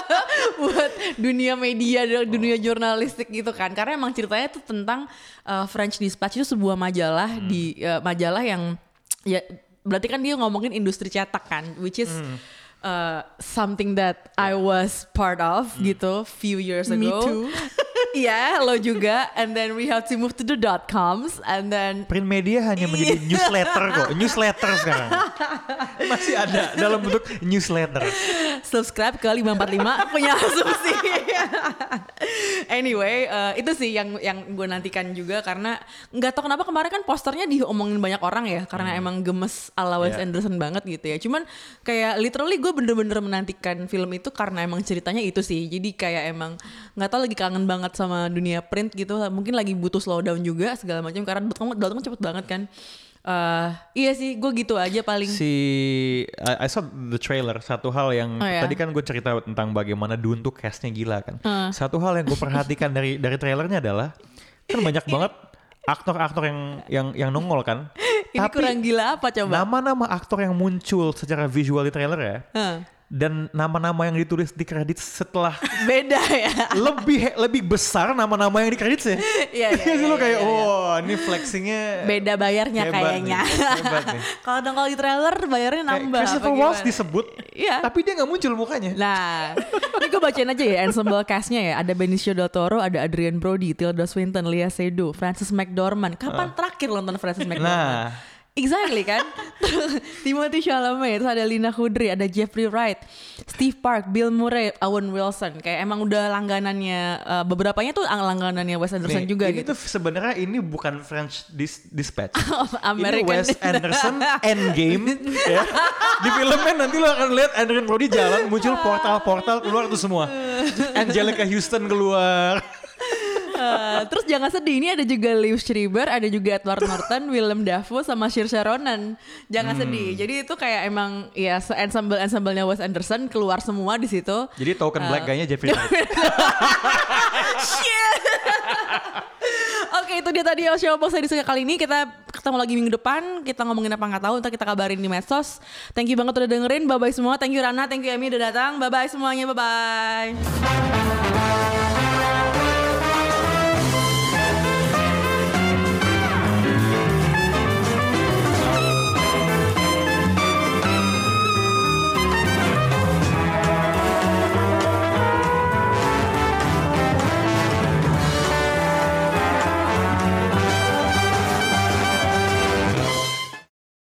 Speaker 1: buat dunia media, dunia jurnalistik gitu kan. Karena emang ceritanya tuh tentang uh, French Dispatch itu sebuah majalah
Speaker 3: Hmm.
Speaker 1: di uh, majalah yang ya berarti kan dia ngomongin industri cetak kan, which is
Speaker 3: Hmm.
Speaker 1: Uh, something that I was part of gitu few years ago.
Speaker 2: Me too.
Speaker 1: Iya, lo juga. And then we have to move to the dot coms and then
Speaker 3: Print media hanya menjadi newsletter kok, newsletter sekarang. Masih ada dalam bentuk newsletter.
Speaker 1: subscribe ke 545 punya asumsi. anyway, eh, itu sih yang yang gue nantikan juga karena nggak tahu kenapa kemarin kan posternya diomongin banyak orang ya karena emang gemes ala Wes
Speaker 3: Yeah.
Speaker 1: Anderson banget gitu ya. Cuman kayak literally gue bener-bener menantikan film itu karena emang ceritanya itu sih. Jadi kayak emang nggak tahu lagi kangen banget sama dunia print gitu. Mungkin lagi butuh slowdown juga segala macam karena dot com dot com cepet banget kan. eh iya sih, gue gitu aja paling.
Speaker 3: si I, I saw the trailer satu hal yang
Speaker 1: Oh, ya?
Speaker 3: tadi kan gue cerita tentang bagaimana Dune tuh castnya gila kan satu hal yang gue perhatikan dari dari trailernya adalah kan banyak banget aktor-aktor yang yang yang nongol kan
Speaker 1: Ini kurang gila apa coba?
Speaker 3: nama-nama aktor yang muncul secara visual di trailer ya
Speaker 1: Hah.
Speaker 3: Dan nama-nama yang ditulis di kredit setelah
Speaker 1: Beda ya.
Speaker 3: lebih lebih besar nama-nama yang di kredit sih.
Speaker 1: Iya, iya,
Speaker 3: sih lo
Speaker 1: iya,
Speaker 3: kayak oh ini flexingnya
Speaker 1: Beda bayarnya
Speaker 3: hebat
Speaker 1: kayaknya.
Speaker 3: hebat nih.
Speaker 1: Kalau di trailer bayarnya nambah.
Speaker 3: Christopher Waltz
Speaker 1: gimana?
Speaker 3: disebut,
Speaker 1: Iya.
Speaker 3: tapi dia nggak muncul mukanya.
Speaker 1: Nah, ini gue bacain aja ya ensemble castnya ya. Ada Benicio del Toro, ada Adrian Brody, Tilda Swinton, Lea Seydoux, Frances McDormand. Kapan terakhir lo nonton Frances McDormand?
Speaker 3: Nah.
Speaker 1: Exactly kan? Timothy Chalamet, terus ada Lina Kudry, ada Jeffrey Wright, Steve Park, Bill Murray, Owen Wilson. Kayak emang udah langganannya uh, beberapanya tuh langganannya Wes Anderson
Speaker 3: Nih,
Speaker 1: juga
Speaker 3: ini
Speaker 1: gitu.
Speaker 3: tuh sebenarnya ini bukan French Dis- Dispatch.
Speaker 1: American
Speaker 3: ini Wes Anderson Endgame ya. Di filmnya nanti lo akan lihat Adrian Brody jalan muncul portal-portal keluar tuh semua. Angelica Houston keluar.
Speaker 1: Uh, terus jangan sedih, ini ada juga Liv Schreiber, ada juga Edward Norton, Willem Dafoe sama Saoirse Ronan. Jangan sedih. Jadi itu kayak emang ya ensemble ensemblenya Wes Anderson keluar semua di situ.
Speaker 3: Jadi token black guy-nya Jeffrey Wright.
Speaker 1: Shit. Oke itu dia tadi Showbox edisi kali ini. Kita ketemu lagi minggu depan. Kita ngomongin apa nggak tahu ntar kita kabarin di medsos. Thank you banget udah dengerin. Bye bye semua. Thank you Rana. Thank you Emi udah datang. Bye bye semuanya. Bye bye